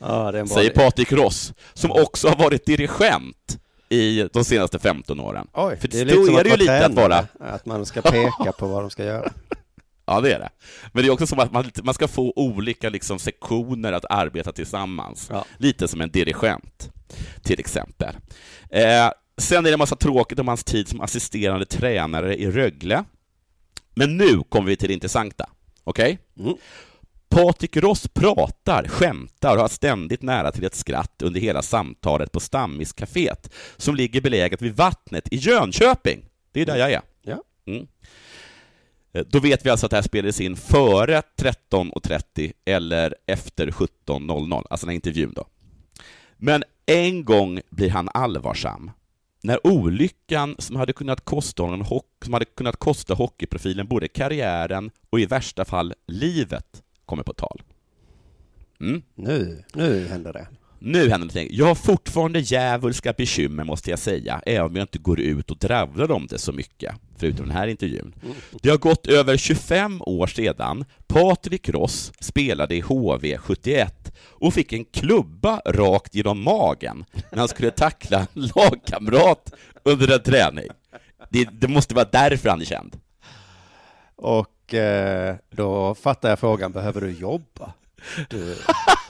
Ja, det är en bra Säger. Patrik Ross, som också har varit dirigent i de senaste 15 åren. Oj, För det är då lite som är att det ju lite att tränare, vara... Att man ska peka på vad de ska göra. Ja, det är det. Men det är också som att man, man ska få olika liksom, sektioner att arbeta tillsammans. Ja. Lite som en dirigent, till exempel. Eh, sen är det en massa tråkigt om hans tid som assisterande tränare i Rögle. Men nu kommer vi till det intressanta. Okej? Mm. Patrik Ross pratar, skämtar och har ständigt nära till ett skratt under hela samtalet på Stammiscaféet, som ligger beläget vid vattnet i Jönköping. Det är där jag är. Ja. Mm. Eh, Då vet vi alltså att det här spelades in före 13.30 eller efter 17.00, alltså den här intervjun då. Men en gång blir han allvarsam. När olyckan som hade kunnat kosta honom som hade kunnat kosta hockeyprofilen både karriären och i värsta fall livet kommer på tal. Mm. Nu, nu händer det. Nu händer någonting. Jag har fortfarande djävulska bekymmer måste jag säga, även om jag inte går ut och dravlar om det så mycket, förutom den här intervjun. Det har gått över 25 år sedan Patrik Ross spelade i HV 71 och fick en klubba rakt genom magen när han skulle tackla en lagkamrat under en träning. Det, det måste vara därför han är känd. Och eh, då fattar jag frågan, behöver du jobba? Du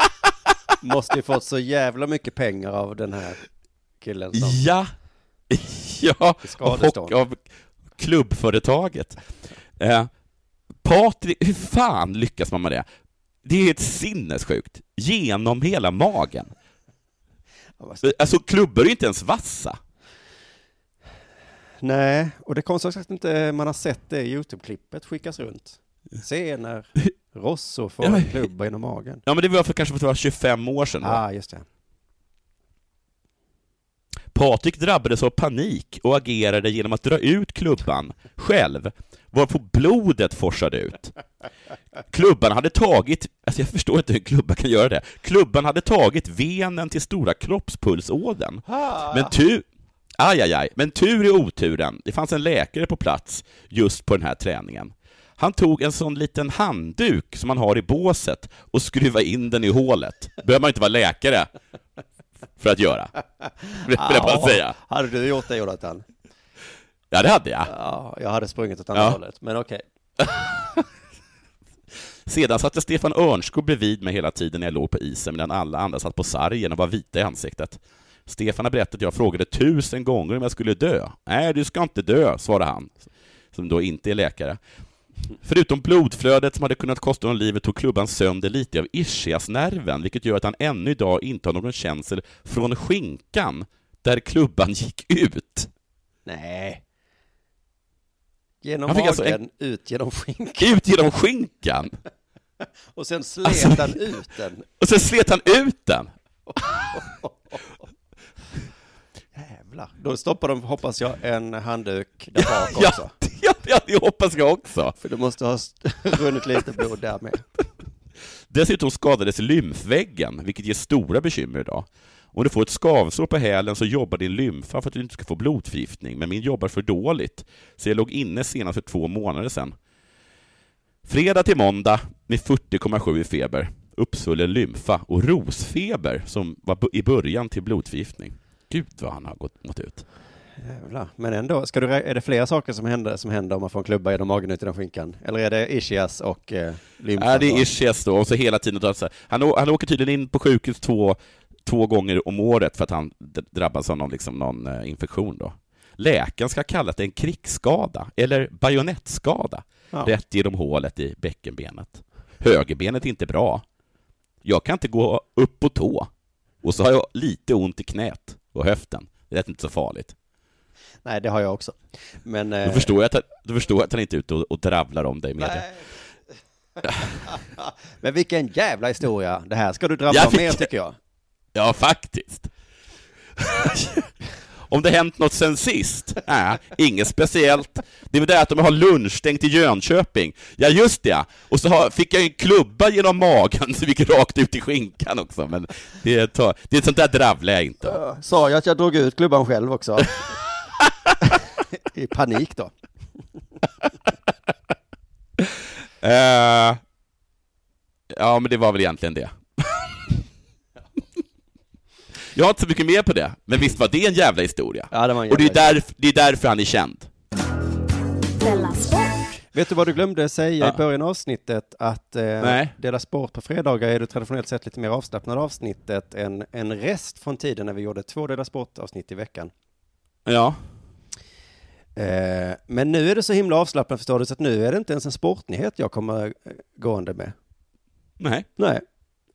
måste ju fått så jävla mycket pengar av den här killen som... Ja, ja, av, av klubbföretaget. Eh, Patrik, hur fan lyckas man med det? Det är ett sinnessjukt. Genom hela magen. Alltså klubbor är ju inte ens vassa. Nej, och det konstigt att inte man har sett det YouTube-klippet skickas runt. Se när Rosso får Ja, en klubba inom magen. Ja men det var för kanske för att det var 25 år sedan. då. Ah, just det. Patrik drabbades av panik och agerade genom att dra ut klubban själv, varpå blodet forsade ut. Klubban hade tagit, alltså jag förstår inte hur en klubba kan göra det, klubban hade tagit venen till stora kroppspulsådern. Men tur, aj, aj, aj, men tur i oturen, det fanns en läkare på plats just på den här träningen. Han tog en sån liten handduk som man har i båset och skruvade in den i hålet. Behöver man inte vara läkare för att göra. Vill jag bara säga. Hade du gjort det Jonathan? Ja, det hade jag. Ja, jag hade sprungit åt andra Ja. hållet, men okej. Sedan satte Stefan Örnskog bredvid mig hela tiden när jag låg på isen medan alla andra satt på sargen och var vita i ansiktet. Stefan har berättat att jag frågade tusen gånger om jag skulle dö. Nej, du ska inte dö, svarade han, som då inte är läkare. Förutom blodflödet som hade kunnat kosta honom livet tog klubban sönder lite av ischiasnerven, vilket gör att han ännu idag inte har någon känsel från skinkan där klubban gick ut. Nej. Genom Han fick magen, alltså ut genom skinkan. Ut genom skinkan! Och sen slet Alltså- han ut den. Och sen slet han ut den! Jävlar. Då stoppar de, hoppas jag, en handduk där bak Ja, också. ja, ja, det hoppas jag också. För det måste ha runnit lite blod där med. Dessutom skadades lymfväggen, vilket ger stora bekymmer idag. Om du får ett skavsår på hälen så jobbar din lymfa för att du inte ska få blodförgiftning, men min jobbar för dåligt, så jag låg inne senast för två månader sedan. Fredag till måndag med 40,7 i feber, uppsvullen lymfa och rosfeber som var i början till blodförgiftning. Gud vad han har gått mot ut. Jävlar. Men ändå, ska du, är det flera saker som händer, som händer om man får en klubba genom magen ut genom skinkan? Eller är det ischias och eh, lymfa? Ja, det då? är ischias då, och så hela tiden han, han åker tydligen in på sjukhus två, två gånger om året för att han drabbas av någon, liksom, någon eh, infektion då. Läkaren ska ha kallat det en krigsskada, eller bajonettskada, Ja. rätt genom hålet i bäckenbenet. Högerbenet är inte bra. Jag kan inte gå upp på tå. Och så har jag lite ont i knät och höften. Det är inte så farligt. Nej, det har jag också. Men... Då eh, förstår jag att, då förstår jag att han inte är ute och, och dravlar om dig i media. Men vilken jävla historia. Det här ska du om fick- mer tycker jag. Ja, faktiskt. Om det hänt något sen sist? Nej, inget speciellt. Det är väl det att de har lunchstängt i Jönköping. Ja, just det. Och så har, fick jag en klubba genom magen, vi gick rakt ut i skinkan också. Men det, tar, det är sånt där dravlar jag inte. Sa jag att jag drog ut klubban själv också? I panik då. Eh, ja, men det var väl egentligen det. Jag har inte så mycket mer på det, men visst var det en jävla historia? Ja, det var en Och det är, jävla- därf, det är därför han är känd. Vet du vad du glömde säga Ja. i början av avsnittet? Att eh, Nej. Dela Sport på fredagar är det traditionellt sett lite mer avslappnade avsnittet än en rest från tiden när vi gjorde två Dela Sport-avsnitt i veckan. Ja. Eh, men nu är det så himla avslappnat förstår du, så att nu är det inte ens en sportnyhet jag kommer eh, gående med. Nej. Nej,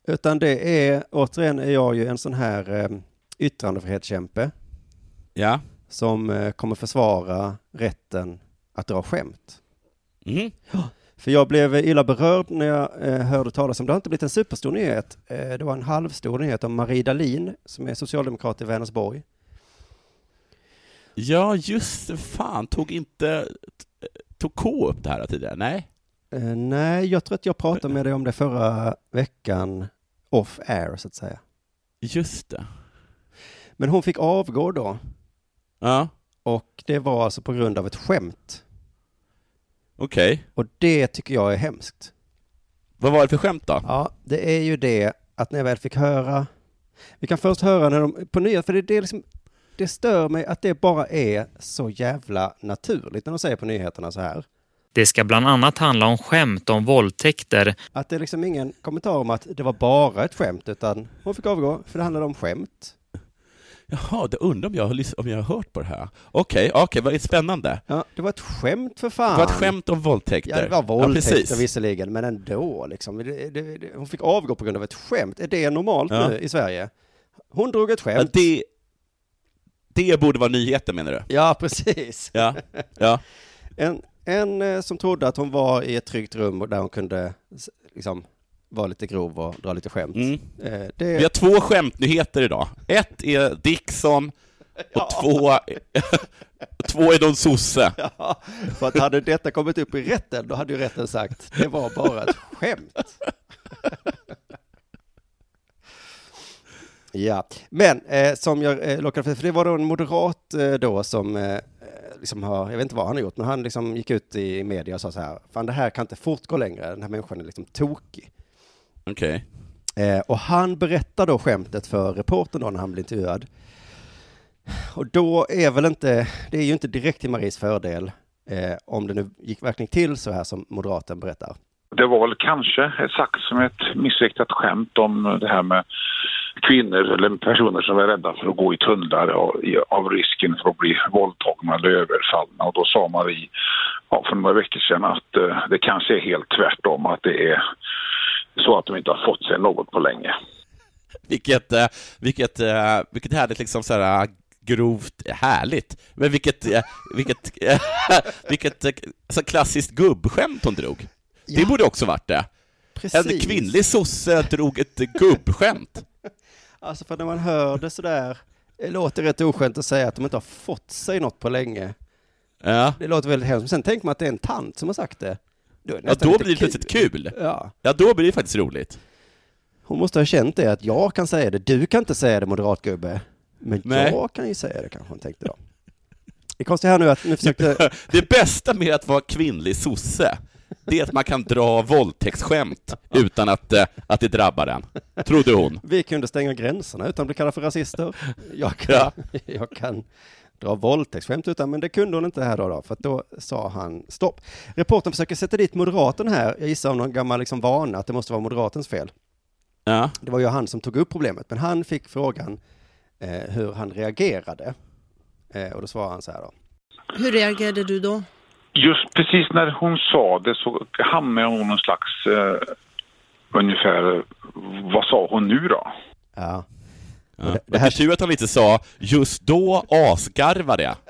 utan det är, återigen är jag ju en sån här eh, yttrandefrihetskämpe Ja. som eh, kommer försvara rätten att dra skämt. Mhm. För jag blev illa berörd när jag eh, hörde talas om, det har inte blivit en superstor nyhet, eh, det var en halvstor nyhet om Marie Dahlin som är socialdemokrat i Vänersborg. Ja, just. Fan, tog inte... Tog K upp det här tidigare? Nej? Eh, nej, jag tror att jag pratade med dig om det förra veckan off air så att säga. Just det. Men hon fick avgå då Ja, och det var alltså på grund av ett skämt. okej. Och det tycker jag är hemskt. Vad var det för skämt då? Ja, det är ju det att när jag väl fick höra, vi kan först höra när de, på nyheter, för det, det är liksom, det stör mig att det bara är så jävla naturligt när de säger på nyheterna så här. Det ska bland annat handla om skämt om våldtäkter Att det är liksom ingen kommentar om att det var bara ett skämt, utan hon fick avgå, för det handlade om skämt. Jaha, det undrar om jag, om jag har hört på det här. Okej, okej, vad är spännande. Ja, det var ett skämt för Det fan. var ett skämt om våldtäkter. Ja, det var våldtäkter precis. visserligen, men ändå liksom. Det, det, det, hon fick avgå på grund av ett skämt. Är det normalt Ja. nu i Sverige? Hon drog ett Ja, skämt. det, det borde vara nyheten menar du? Ja, precis. Ja, ja. En, en eh, som trodde att hon var i ett tryggt rum där hon kunde liksom vara lite grov och dra lite skämt. Mm. Eh, Vi det, har två skämtnyheter idag. Ett är Dickson och två, två är någon sosse. ja, för att hade detta kommit upp i rätten, då hade ju rätten sagt det var bara ett skämt. Ja, men eh, som jag eh, lockade för, för det var då en moderat eh, då som eh, liksom har, jag vet inte vad han har gjort, men han liksom gick ut i media och sa så här, fan det här kan inte fortgå längre, den här människan är liksom tokig. Okej. Eh, och han berättar då skämtet för reportern då när han blir intervjuad. Och då är väl inte, det är ju inte direkt till Maries fördel eh, om det nu gick verkligen till så här som moderaten berättar. Det var väl kanske sagt som ett missriktat skämt om det här med kvinnor eller personer som är rädda för att gå i tunnlar av, risken för att bli våldtagna eller överfallna. Och då sa Marie ja, för några veckor sedan att eh, det kanske är helt tvärtom, att det är så att de inte har fått sig något på länge. Vilket, eh, vilket, eh, vilket härligt liksom så här eh, grovt härligt. Men vilket, vilket, vilket så klassiskt gubbskämt hon drog. Det Ja. borde också varit det. En Precis. kvinnlig sosse drog ett gubbskämt. Alltså för när man hör det sådär, det låter rätt oskönt att säga att de inte har fått sig något på länge. Ja, Det låter väldigt hemskt. Men sen tänker man att det är en tant som har sagt det. Då, det ja då blir det plötsligt kul. Ja. Ja, då blir det faktiskt roligt. Hon måste ha känt det, att jag kan säga det, du kan inte säga det moderatgubbe. Men Nej. jag kan ju säga det kanske hon tänkte då. Det konstiga här nu att nu försökte, Det bästa med att vara kvinnlig sosse, det är att man kan dra våldtäktsskämt utan att, eh, att det drabbar en. Trodde hon. vi kunde stänga gränserna utan att bli kallade för rasister. Jag kan, Ja. jag kan dra våldtäktsskämt utan, men det kunde hon inte här då, då för att då sa han stopp. Reportern försöker sätta dit moderaten här, jag gissar av någon gammal liksom vana att det måste vara moderatens fel. Ja. Det var ju han som tog upp problemet, men han fick frågan eh, hur han reagerade. Eh, och då svarade han så här då. Hur reagerade du då? Just precis när hon sa det så hamnade hon någon slags eh, ungefär, vad sa hon nu då? Ja. Ja. det- Det, här- tur att han inte sa ”just då asgarvade jag”.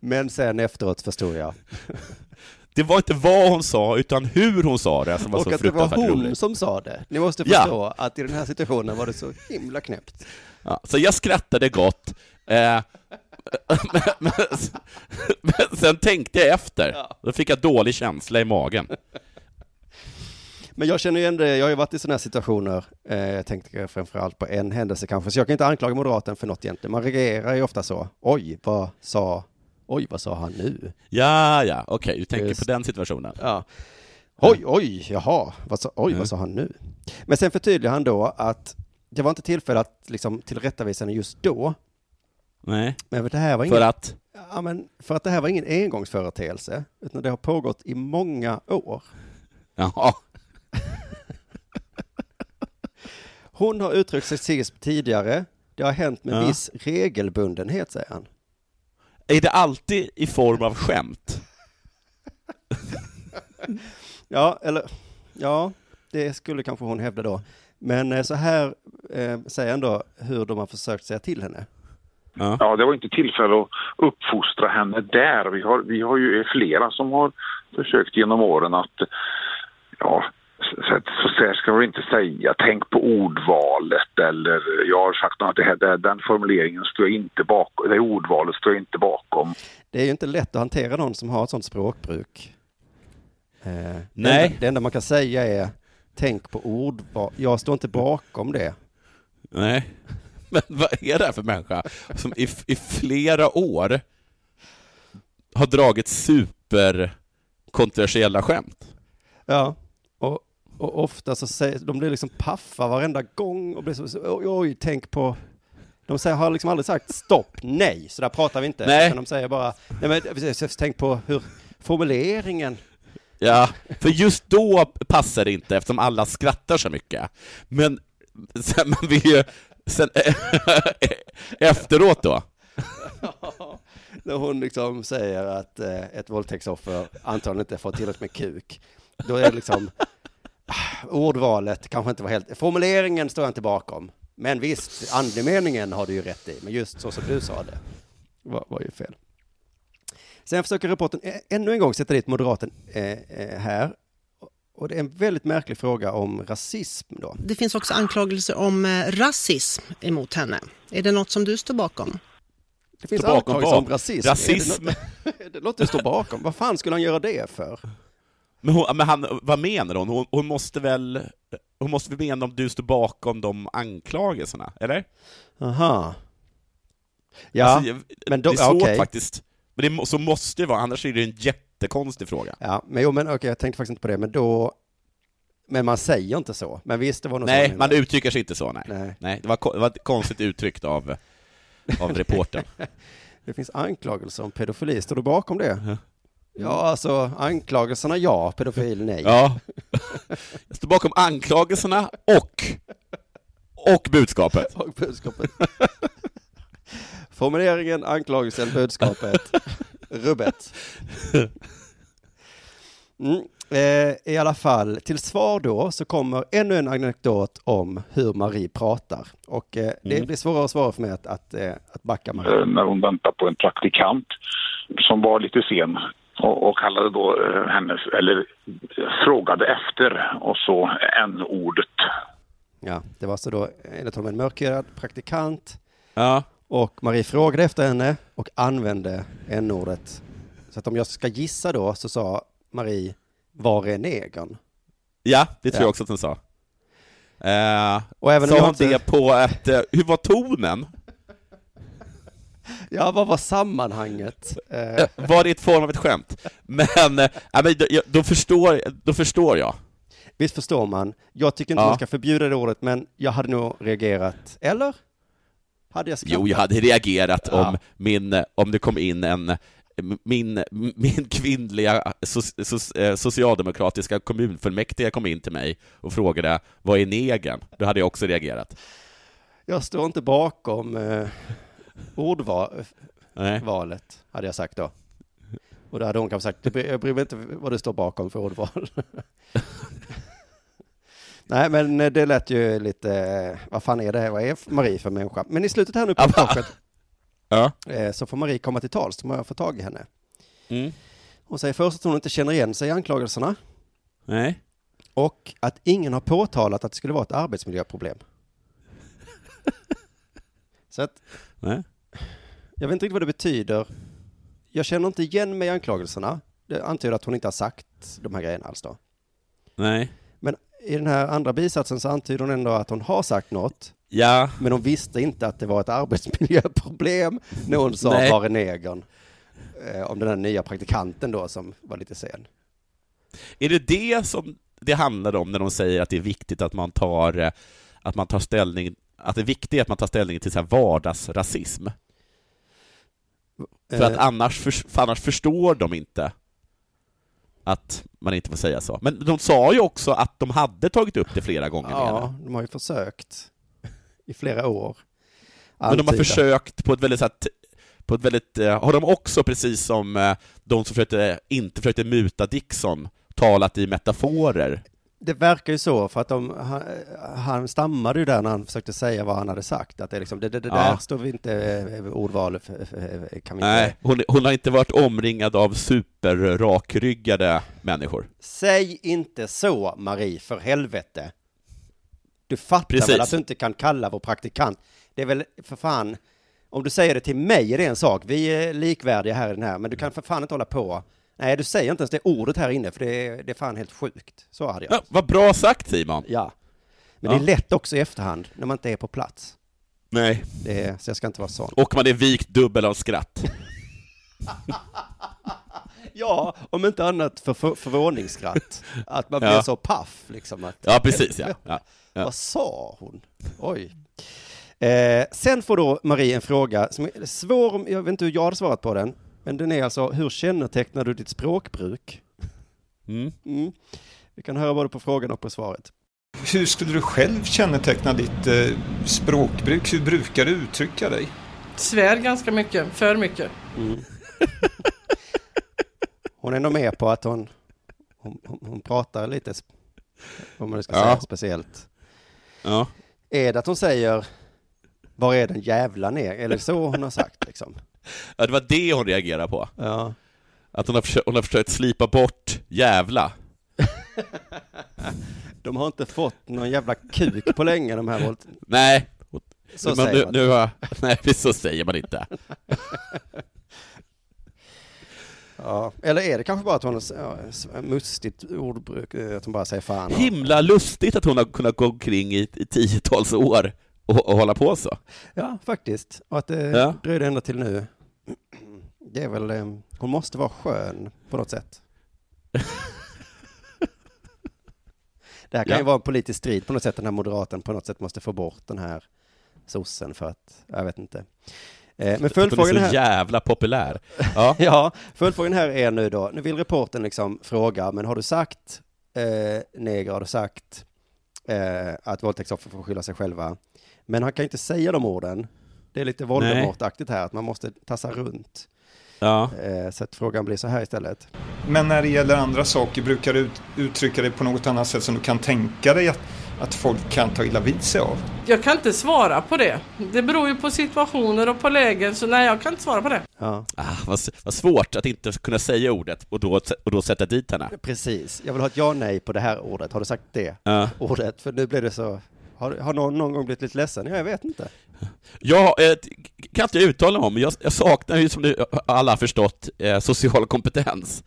Men sen efteråt förstod jag. Det var inte vad hon sa, utan hur hon sa det som var och så att det var fruktansvärt hon roligt. som sa det. Ni måste Ja. förstå att i den här situationen var det så himla knäppt. Ja, så jag skrattade gott, eh, men, men, men sen tänkte jag efter. Då fick jag dålig känsla i magen. Men jag känner igen det, jag har ju varit i sådana här situationer, eh, jag tänkte framförallt på en händelse kanske, så jag kan inte anklaga moderaten för något egentligen. Man reagerar ju ofta så, oj, vad sa, oj, vad sa han nu? Ja, ja, okej, du tänker Just. på den situationen. Ja. Oj, oj, jaha, vad sa, oj, Mm. vad sa han nu? Men sen förtydligar han då att det var inte tillfälle att liksom tillrättavisa just då, Nej, men det här var ingen, för att... ja, men för att det här var ingen engångsföreteelse, utan det har pågått i många år. Jaha. Hon har uttryckt sexism tidigare, det har hänt med Ja. viss regelbundenhet, säger han. Är det alltid i form av skämt? Ja, eller ja, det skulle kanske hon hävda då. Men eh, så här eh, säger han då hur de har försökt säga till henne. Ja. Ja, det var inte tillfälle att uppfostra henne där. Vi har, vi har ju flera som har försökt genom åren att, ja, så, så, så här ska vi inte säga, tänk på ordvalet eller jag har sagt att det här, det, den formuleringen står jag inte bakom, det ordvalet står jag inte bakom. Det är ju inte lätt att hantera någon som har ett sånt språkbruk. Eh, Det Nej. enda, det enda man kan säga är tänk på ordval. Jag står inte bakom det. Nej. Men vad är det här för människa som i, i flera år har dragit superkontroversiella skämt? Ja, och, och ofta så säger de blir liksom paffa varenda gång och blir så, oj, oj, tänk på de säger, har liksom aldrig sagt stopp, nej, så där pratar vi inte. Nej. Utan de säger bara, nej men tänk på hur formuleringen, Ja, för just då passar det inte eftersom alla skrattar så mycket. Men man vill ju, sen, eh, efteråt då, när hon liksom säger att eh, ett våldtäktsoffer antagligen inte får tillräckligt med kuk, då är det liksom ah, ordvalet kanske inte var helt, formuleringen står jag inte bakom. Men visst, andemeningen har du ju rätt i, men just så som du sa det var, var ju fel. Sen försöker rapporten ännu en gång sätta dit moderaten eh, eh, här. Och det är en väldigt märklig fråga om rasism då. Det finns också anklagelser om eh, rasism emot henne. Är det något som du står bakom? Det finns Står bakom anklagelser om rasism. Rasism? Är det, något, det låter stå bakom. Vad fan skulle han göra det för? Men, hon, men han, vad menar hon? hon? Hon måste väl hon måste väl mena om du står bakom de anklagelserna, eller? Aha. Ja, Alltså, men då- det är svårt okej. faktiskt. Men det, så måste det vara, annars är det en jättekonstig fråga. ja, men jo, men okej, jag tänkte faktiskt inte på det, men då, men man säger inte så. Men visst, det var något Nej, man uttrycker sig inte så, nej. Nej. nej det, var, det var konstigt uttryckt av, av reportern. Det finns anklagelser om pedofili, står du bakom det? Ja. Ja, alltså anklagelserna ja, pedofil nej. Ja. Jag står bakom anklagelserna och, och budskapet. Och budskapet. Formuleringen, anklagelsen, budskapet, rubbet. Mm. Eh, I alla fall, till svar då så kommer ännu en anekdot om hur Marie pratar. Och eh, det Mm. blir svårare och svårare för mig att, att, eh, att backa Marie. när hon väntade på en praktikant som var lite sen och, och kallade då hennes, eller frågade efter och så n-ordet. Ja, det var så då enligt honom en mörkhyad praktikant Ja. Och Marie frågade efter henne och använde n-ordet. Så att om jag ska gissa då så sa Marie, var är negern? ja, det tror Ja. jag också att hon sa. Eh, Och även sa hon inte- det på ett, eh, hur var tonen? Ja, vad var sammanhanget? Eh, Eh, Var det ett form av ett skämt? Men, eh, men då, då, förstår, då förstår jag. visst förstår man. Jag tycker inte Ja. man ska förbjuda det ordet, men jag hade nog reagerat. Eller? Hade jag skrattat? Jo, jag hade reagerat Ja. om, min, om det kom in en min, min kvinnliga so, so, eh, socialdemokratiska kommunfullmäktige kom in till mig och frågade vad är negern? Då hade jag också reagerat. Jag står inte bakom eh, ordvalet, hade jag sagt då. Och då hade hon kanske sagt, "Det jag bryr mig inte vad du står bakom för ordval. Nej, men eh, det lät ju lite, eh, vad fan är det, vad är Marie för människa? Men i slutet här nu på reportaget Ja. eh, så får Marie komma till tals, så må jag få tag i henne. Mm. Hon säger först att hon inte känner igen sig i anklagelserna Nej. och att ingen har påtalat att det skulle vara ett arbetsmiljöproblem. så att Nej. Jag vet inte riktigt vad det betyder. Jag känner inte igen mig i anklagelserna. Det antyder att hon inte har sagt de här grejerna alls då. Nej. I den här andra bisatsen så antyder hon ändå att hon har sagt något, Ja. men hon visste inte att det var ett arbetsmiljöproblem när hon sa Nej. var är negern? Eh, om den här nya praktikanten då som var lite sen. Är det det som det handlar om när de säger att det är viktigt att man tar, eh, att man tar ställning, att det är viktigt att man tar ställning till så här vardagsrasism? För att Eh, annars, för, för annars förstår de inte att man inte får säga så. Men de sa ju också att de hade tagit upp det flera gånger ja, de har ju försökt i flera år. Men de har försökt på ett väldigt, så att, på ett väldigt, eh, har de också precis som eh, de som försökte, inte försökte muta Dixon, talat i metaforer? Det verkar ju så, för att de, han, han stammade ju där när han försökte säga vad han hade sagt. Att det, liksom, det, det, det Ja. där står vi inte, eh, ordval för, för, kan vi Nej, inte. hon, hon har inte varit omringad av superrakryggade människor. Säg inte så, Marie, för helvete. Du fattar Precis. väl att du inte kan kalla vår praktikant. Det är väl för fan, om du säger det till mig är det en sak. Vi är likvärdiga här i den här, men du kan för fan inte hålla på. Nej, du säger inte ens det ordet här inne, för det är, det är fan helt sjukt. Så hade jag. Ja, vad bra sagt Simon! Ja. Men Ja. det är lätt också i efterhand, när man inte är på plats. Nej. Det är, så jag ska inte vara sån. Och man är vikt dubbel av skratt. Ja, om inte annat för, för förvåningsskratt. Att man blir Ja. så paff liksom. Att, Ja, precis ja. ja. Vad sa hon? Oj. Eh, sen får då Marie en fråga som är svår, jag vet inte hur jag hade svarat på den, men den är alltså, hur kännetecknar du ditt språkbruk? Mm. Mm. Vi kan höra både på frågan och på svaret. Hur skulle du själv känneteckna ditt eh, språkbruk? Hur brukar du uttrycka dig? Svär ganska mycket, för mycket. Hon är nog med på att hon, hon, hon, hon pratar lite, om man ska Ja. säga speciellt. Ja. Är det att hon säger, var är den jävla ner? Eller så hon har sagt liksom. Ja, det var det hon reagerade på. Ja. Att hon har, försökt, hon har försökt slipa bort jävla. De har inte fått någon jävla kuk på länge de här våld... Nej, Så men säger nu, man. nu har, nej, så säger man inte. Ja. Eller är det kanske bara att hon har ja, mustigt ordbruk, eh, att hon bara säger fan? Himla lustigt att hon har kunnat gå omkring i, i tiotals år och, och hålla på så. Ja, faktiskt. Och att det Ja. dröjde ända till nu. Det är väl, eh, hon måste vara skön på något sätt. Det här kan Ja. ju vara en politisk strid på något sätt, den här moderaten på något sätt måste få bort den här sossen för att, jag vet inte. Eh, Men Att hon är följdfrågan så här... jävla populär. Ja. Ja, följdfrågan här är nu då, nu vill reporten liksom fråga, men har du sagt eh, neger, har du sagt eh, att våldtäktsoffer får skylla sig själva? Men han kan inte säga de orden. Det är lite Voldemort-aktigt här, att man måste tassa runt. ja. Eh, så att frågan blir så här istället. Men när det gäller andra saker, brukar du ut, uttrycka det på något annat sätt som du kan tänka dig att, att folk kan ta illa vid sig av? Jag kan inte svara på det. Det beror ju på situationer och på lägen, så nej, jag kan inte svara på det. Ja, Ah, vad, vad svårt att inte kunna säga ordet och då, och då sätta dit henne. precis. Jag vill ha ett ja nej på det här ordet. Har du sagt det Ja. ordet? För nu blev det så... Har, har någon någon gång blivit lite ledsen? Ja, jag vet inte. Jag eh, kan inte uttala mig om, jag, jag saknar ju som ni alla har förstått eh, social kompetens.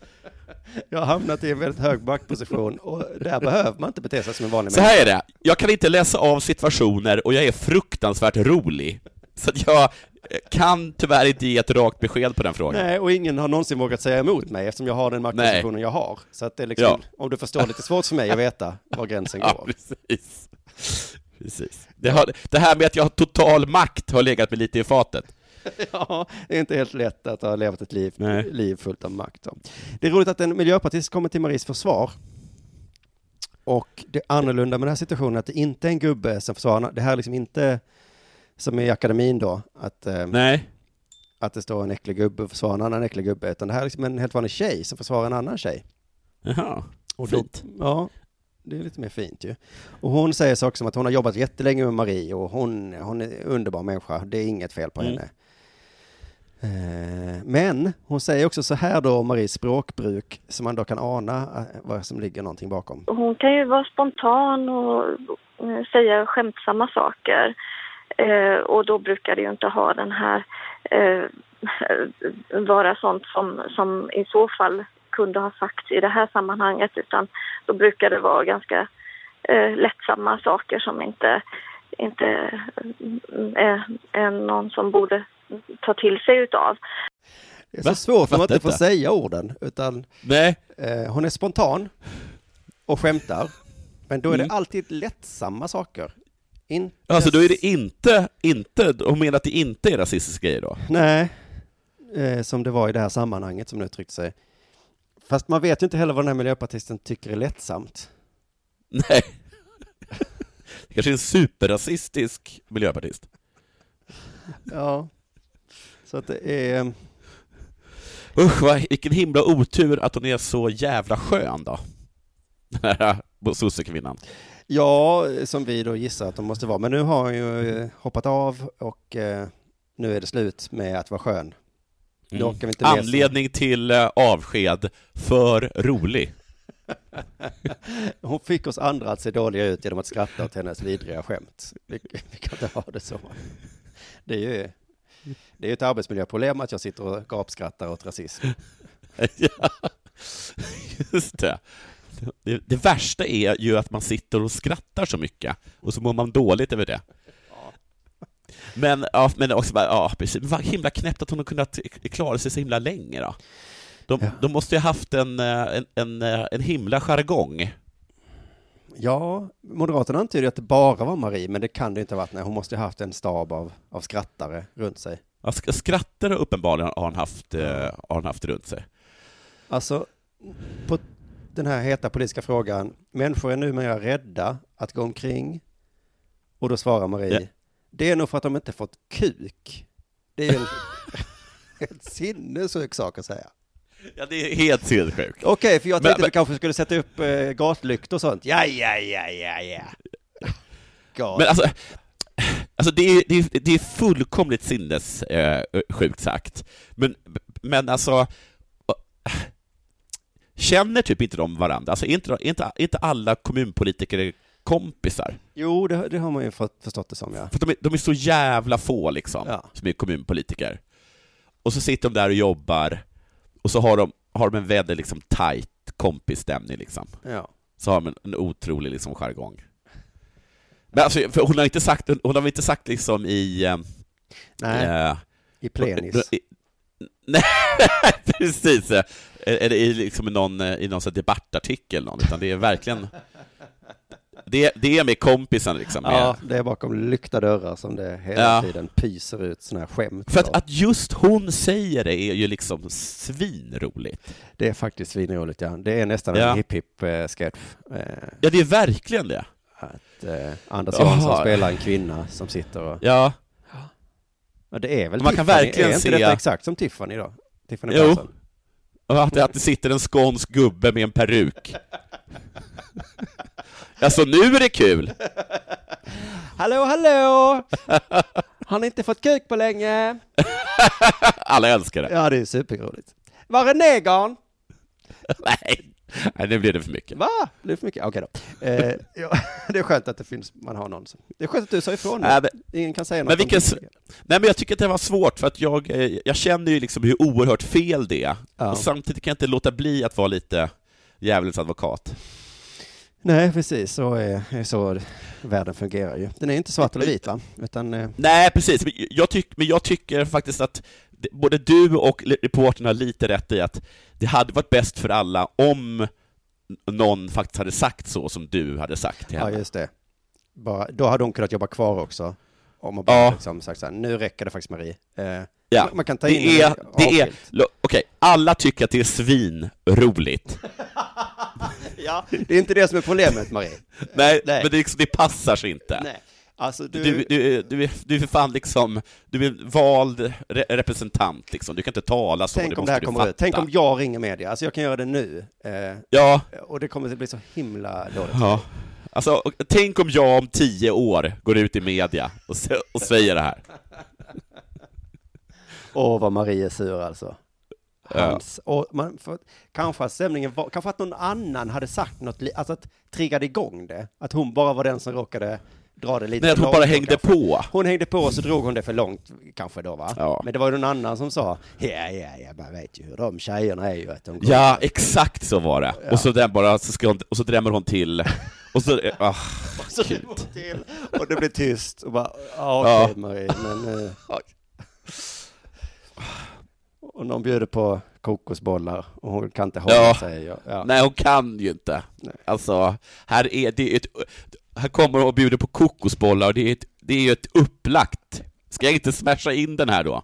Jag har hamnat i en väldigt hög maktposition och där behöver man inte bete sig som en vanlig Så här är det, jag kan inte läsa av situationer och jag är fruktansvärt rolig. Så att jag eh, kan tyvärr inte ge ett rakt besked på den frågan. Nej, och ingen har någonsin vågat säga emot mig eftersom jag har den maktpositionen jag har. Så att det är liksom, om du förstår, lite svårt för mig att veta var gränsen Ja, går. precis. Precis. Det, har, det här med att jag har total makt har legat mig lite i fatet. Ja, det är inte helt lätt att ha levat ett liv, Nej. liv fullt av makt. då. Det är roligt att en miljöpartist kommer till Maries försvar. Och det är annorlunda med den här situationen att det inte är en gubbe som försvarar, det här är liksom inte som i akademin då, att, eh, Nej. att det står en äcklig gubbe och försvarar en annan äcklig gubbe, utan det här är liksom en helt vanlig tjej som försvarar en annan tjej. Jaha, Och då- fint. Ja, det är lite mer fint ju. Och hon säger saker som att hon har jobbat jättelänge med Marie och hon, hon är en underbar människa. Det är inget fel på Mm. henne. Eh, Men hon säger också så här då om Maries språkbruk som man då kan ana eh, vad som ligger någonting bakom. Hon kan ju vara spontan och eh, säga skämtsamma saker. Och då brukar det ju inte ha den här, vara sånt som, som i så fall kunde ha sagts i det här sammanhanget utan då brukar det vara ganska eh, lättsamma saker som inte, inte eh, är, är någon som borde ta till sig utav. Det är så Va? svårt för man inte får säga orden, utan Nej, eh, hon är spontan och skämtar. Men då är Mm. det alltid lättsamma saker. Inte alltså då är det inte, inte, hon menar att det inte är rasistiska grejer då? Nej, eh, som det var i det här sammanhanget som nu uttryckte sig. Fast man vet ju inte heller vad den här miljöpartisten tycker är lättsamt. Nej. Det kanske är en superrasistisk miljöpartist. Ja. Så att det är... Usch, vad, vilken himla otur att hon är så jävla skön då. Den här sossekvinnan. Ja, som vi då gissar att de måste vara. Men nu har hon ju eh, hoppat av och eh, nu är det slut med att vara skön. Då kan vi inte läsa. Mm. Anledning till eh, avsked, för rolig. Hon fick oss andra att se dåliga ut genom att skratta åt hennes vidriga skämt. Vi, vi kan inte ha det så. Det är ju det är ett arbetsmiljöproblem att jag sitter och gapskrattar åt rasism. ja, just det. det. Det värsta är ju att man sitter och skrattar så mycket, och så mår man dåligt över det. Men, ja, men också bara, ja, precis. Men vad himla knäppt att hon har kunnat klara sig så himla länge då. De, Ja. de måste ju ha haft en, eh, en, en, eh, en himla jargong. Ja, Moderaterna antyder att det bara var Marie, men det kan det inte ha varit. Nej, hon måste ha haft en stab av, av skrattare runt sig. Ja, sk- Skrattare uppenbarligen har han haft, eh, har han haft runt sig. Alltså, på den här heta politiska frågan, människor är numera rädda att gå omkring, och då svarar Marie. Det är nog för att de inte fått kuk. Det är en helt sinnessjuk sak att säga. Ja, det är helt sinnessjukt. Okej, för jag Men- tänkte men- vi kanske skulle sätta upp eh, gatlyktor och sånt. Ja, ja, ja, ja, ja. Gat. Men alltså, alltså det, är, det, är, det är fullkomligt sinnessjukt eh, sagt. Men, men alltså, känner typ inte de varandra? Alltså är inte, inte, inte alla kommunpolitiker kompisar? Jo, det, det har man ju fått, förstått det som, ja. För de är, de är så jävla få liksom, Ja. som är kommunpolitiker. Och så sitter de där och jobbar, och så har de, har de en väldigt liksom tight kompisstämning liksom. ja. så har man en otrolig liksom jargong. Men alltså, för hon har inte sagt, hon har inte sagt liksom i... eh, Nej, eh, i plenis. i- Nej, precis. eh, Är det i, liksom i någon, eh, i någon här debattartikel eller någon, utan det är verkligen... Det, det är med kompisen liksom. Med, Ja, det är bakom lyckta dörrar som det hela Ja. tiden pyser ut sådana här skämt. För att, att just hon säger det är ju liksom svinroligt. Det är faktiskt svinroligt, ja. Det är nästan Ja. en hipp-hipp-sketch. Eh, Ja, det är verkligen det. att eh, Anders. Jansson spelar en kvinna som sitter och... Ja, Ja, det är väl Man kan verkligen är inte se- detta exakt som Tiffany då? Tiffany Jo. Persson? och att det sitter en skånsk gubbe med en peruk. Alltså nu är det kul! Hallå, hallå! Har ni inte fått kuk på länge? Alla älskar det. Ja, det är superroligt. Var är negern? Nej, nej, nu blir det för mycket. Va? Det är för mycket? Okej då. Eh, ja, det är skönt att det finns, man har någon som... Det är skönt att du sa ifrån nu. Nej, men- Ingen kan säga något Men vilken, det. nej men jag tycker att det var svårt för att jag, eh, jag känner ju liksom hur oerhört fel det är. Ja. Och samtidigt kan jag inte låta bli att vara lite djävulens advokat. Nej, precis. Så är, är så världen fungerar ju. Den är inte svart eller vit, va? Utan... Eh, Nej, precis. Men jag, tyck, men jag tycker faktiskt att både du och reportern har lite rätt i att det hade varit bäst för alla om någon faktiskt hade sagt så som du hade sagt till ja, henne. just det. Bara, då hade hon kunnat jobba kvar också. Om man bara Ja. liksom sagt så här, nu räcker det faktiskt Marie. Eh, Ja, man, kan ta in det är, det är, okej, alla tycker att det är svinroligt. Ja, det är inte det som är problemet, Marie. Nej, Nej. men det, liksom, det passar sig inte. Nej. Alltså, du... Du, du, du, är, du är för fan liksom, du är vald re representant liksom, du kan inte tala så, Tänk det om måste det här kommer ut. Tänk om jag ringer media. Alltså jag kan göra det nu. Eh, Ja, och det kommer att bli så himla dåligt. ja. Alltså, tänk om jag om tio år går ut i media och, och säger det här. Åh, vad Marie är sur alltså. Ja. Hans, och man, för, kanske att stämningen var, kanske att någon annan hade sagt något, alltså att triggade igång det. Att hon bara var den som råkade dra det lite Nej, att hon bara långt då hängde kanske. på. Hon hängde på och så drog hon det för långt kanske då va? Ja. Men det var ju någon annan som sa, ja, ja, ja, man vet ju hur de tjejerna är ju att de går Ja, exakt så var det. Ja. Och så den bara, så ska hon, och så drämmer hon till. Och så, ah, Så det Gud. går till och det blir tyst och bara, ja okej Ja. Marie, men... eh, och någon bjuder på kokosbollar och hon kan inte hålla Ja. sig. och- Ja. nej hon kan ju inte. Nej. Alltså, här är det ett, här kommer hon och bjuder på kokosbollar och det är, ett, det är ju ett upplagt. Ska jag inte smasha in den här då?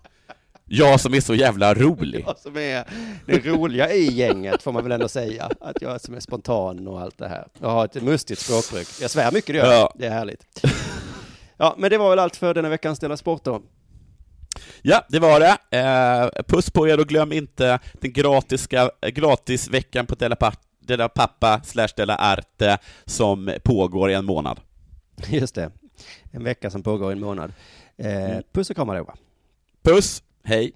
Jag som är så jävla rolig. Jag som är det roliga i gänget får man väl ändå säga. Att jag som är spontan och allt det här. Jag har ett mustigt språkbruk. Jag svär mycket det gör. Ja. Det är härligt. Ja, men det var väl allt för denna veckans Dela Sport då. Ja, det var det. Eh, puss på er och glöm inte den gratiska, gratisveckan på Della, Pa- Della Pappa slash Della Arte som pågår i en månad. Just det. En vecka som pågår i en månad. Eh, puss och kram allihopa. Puss, hej!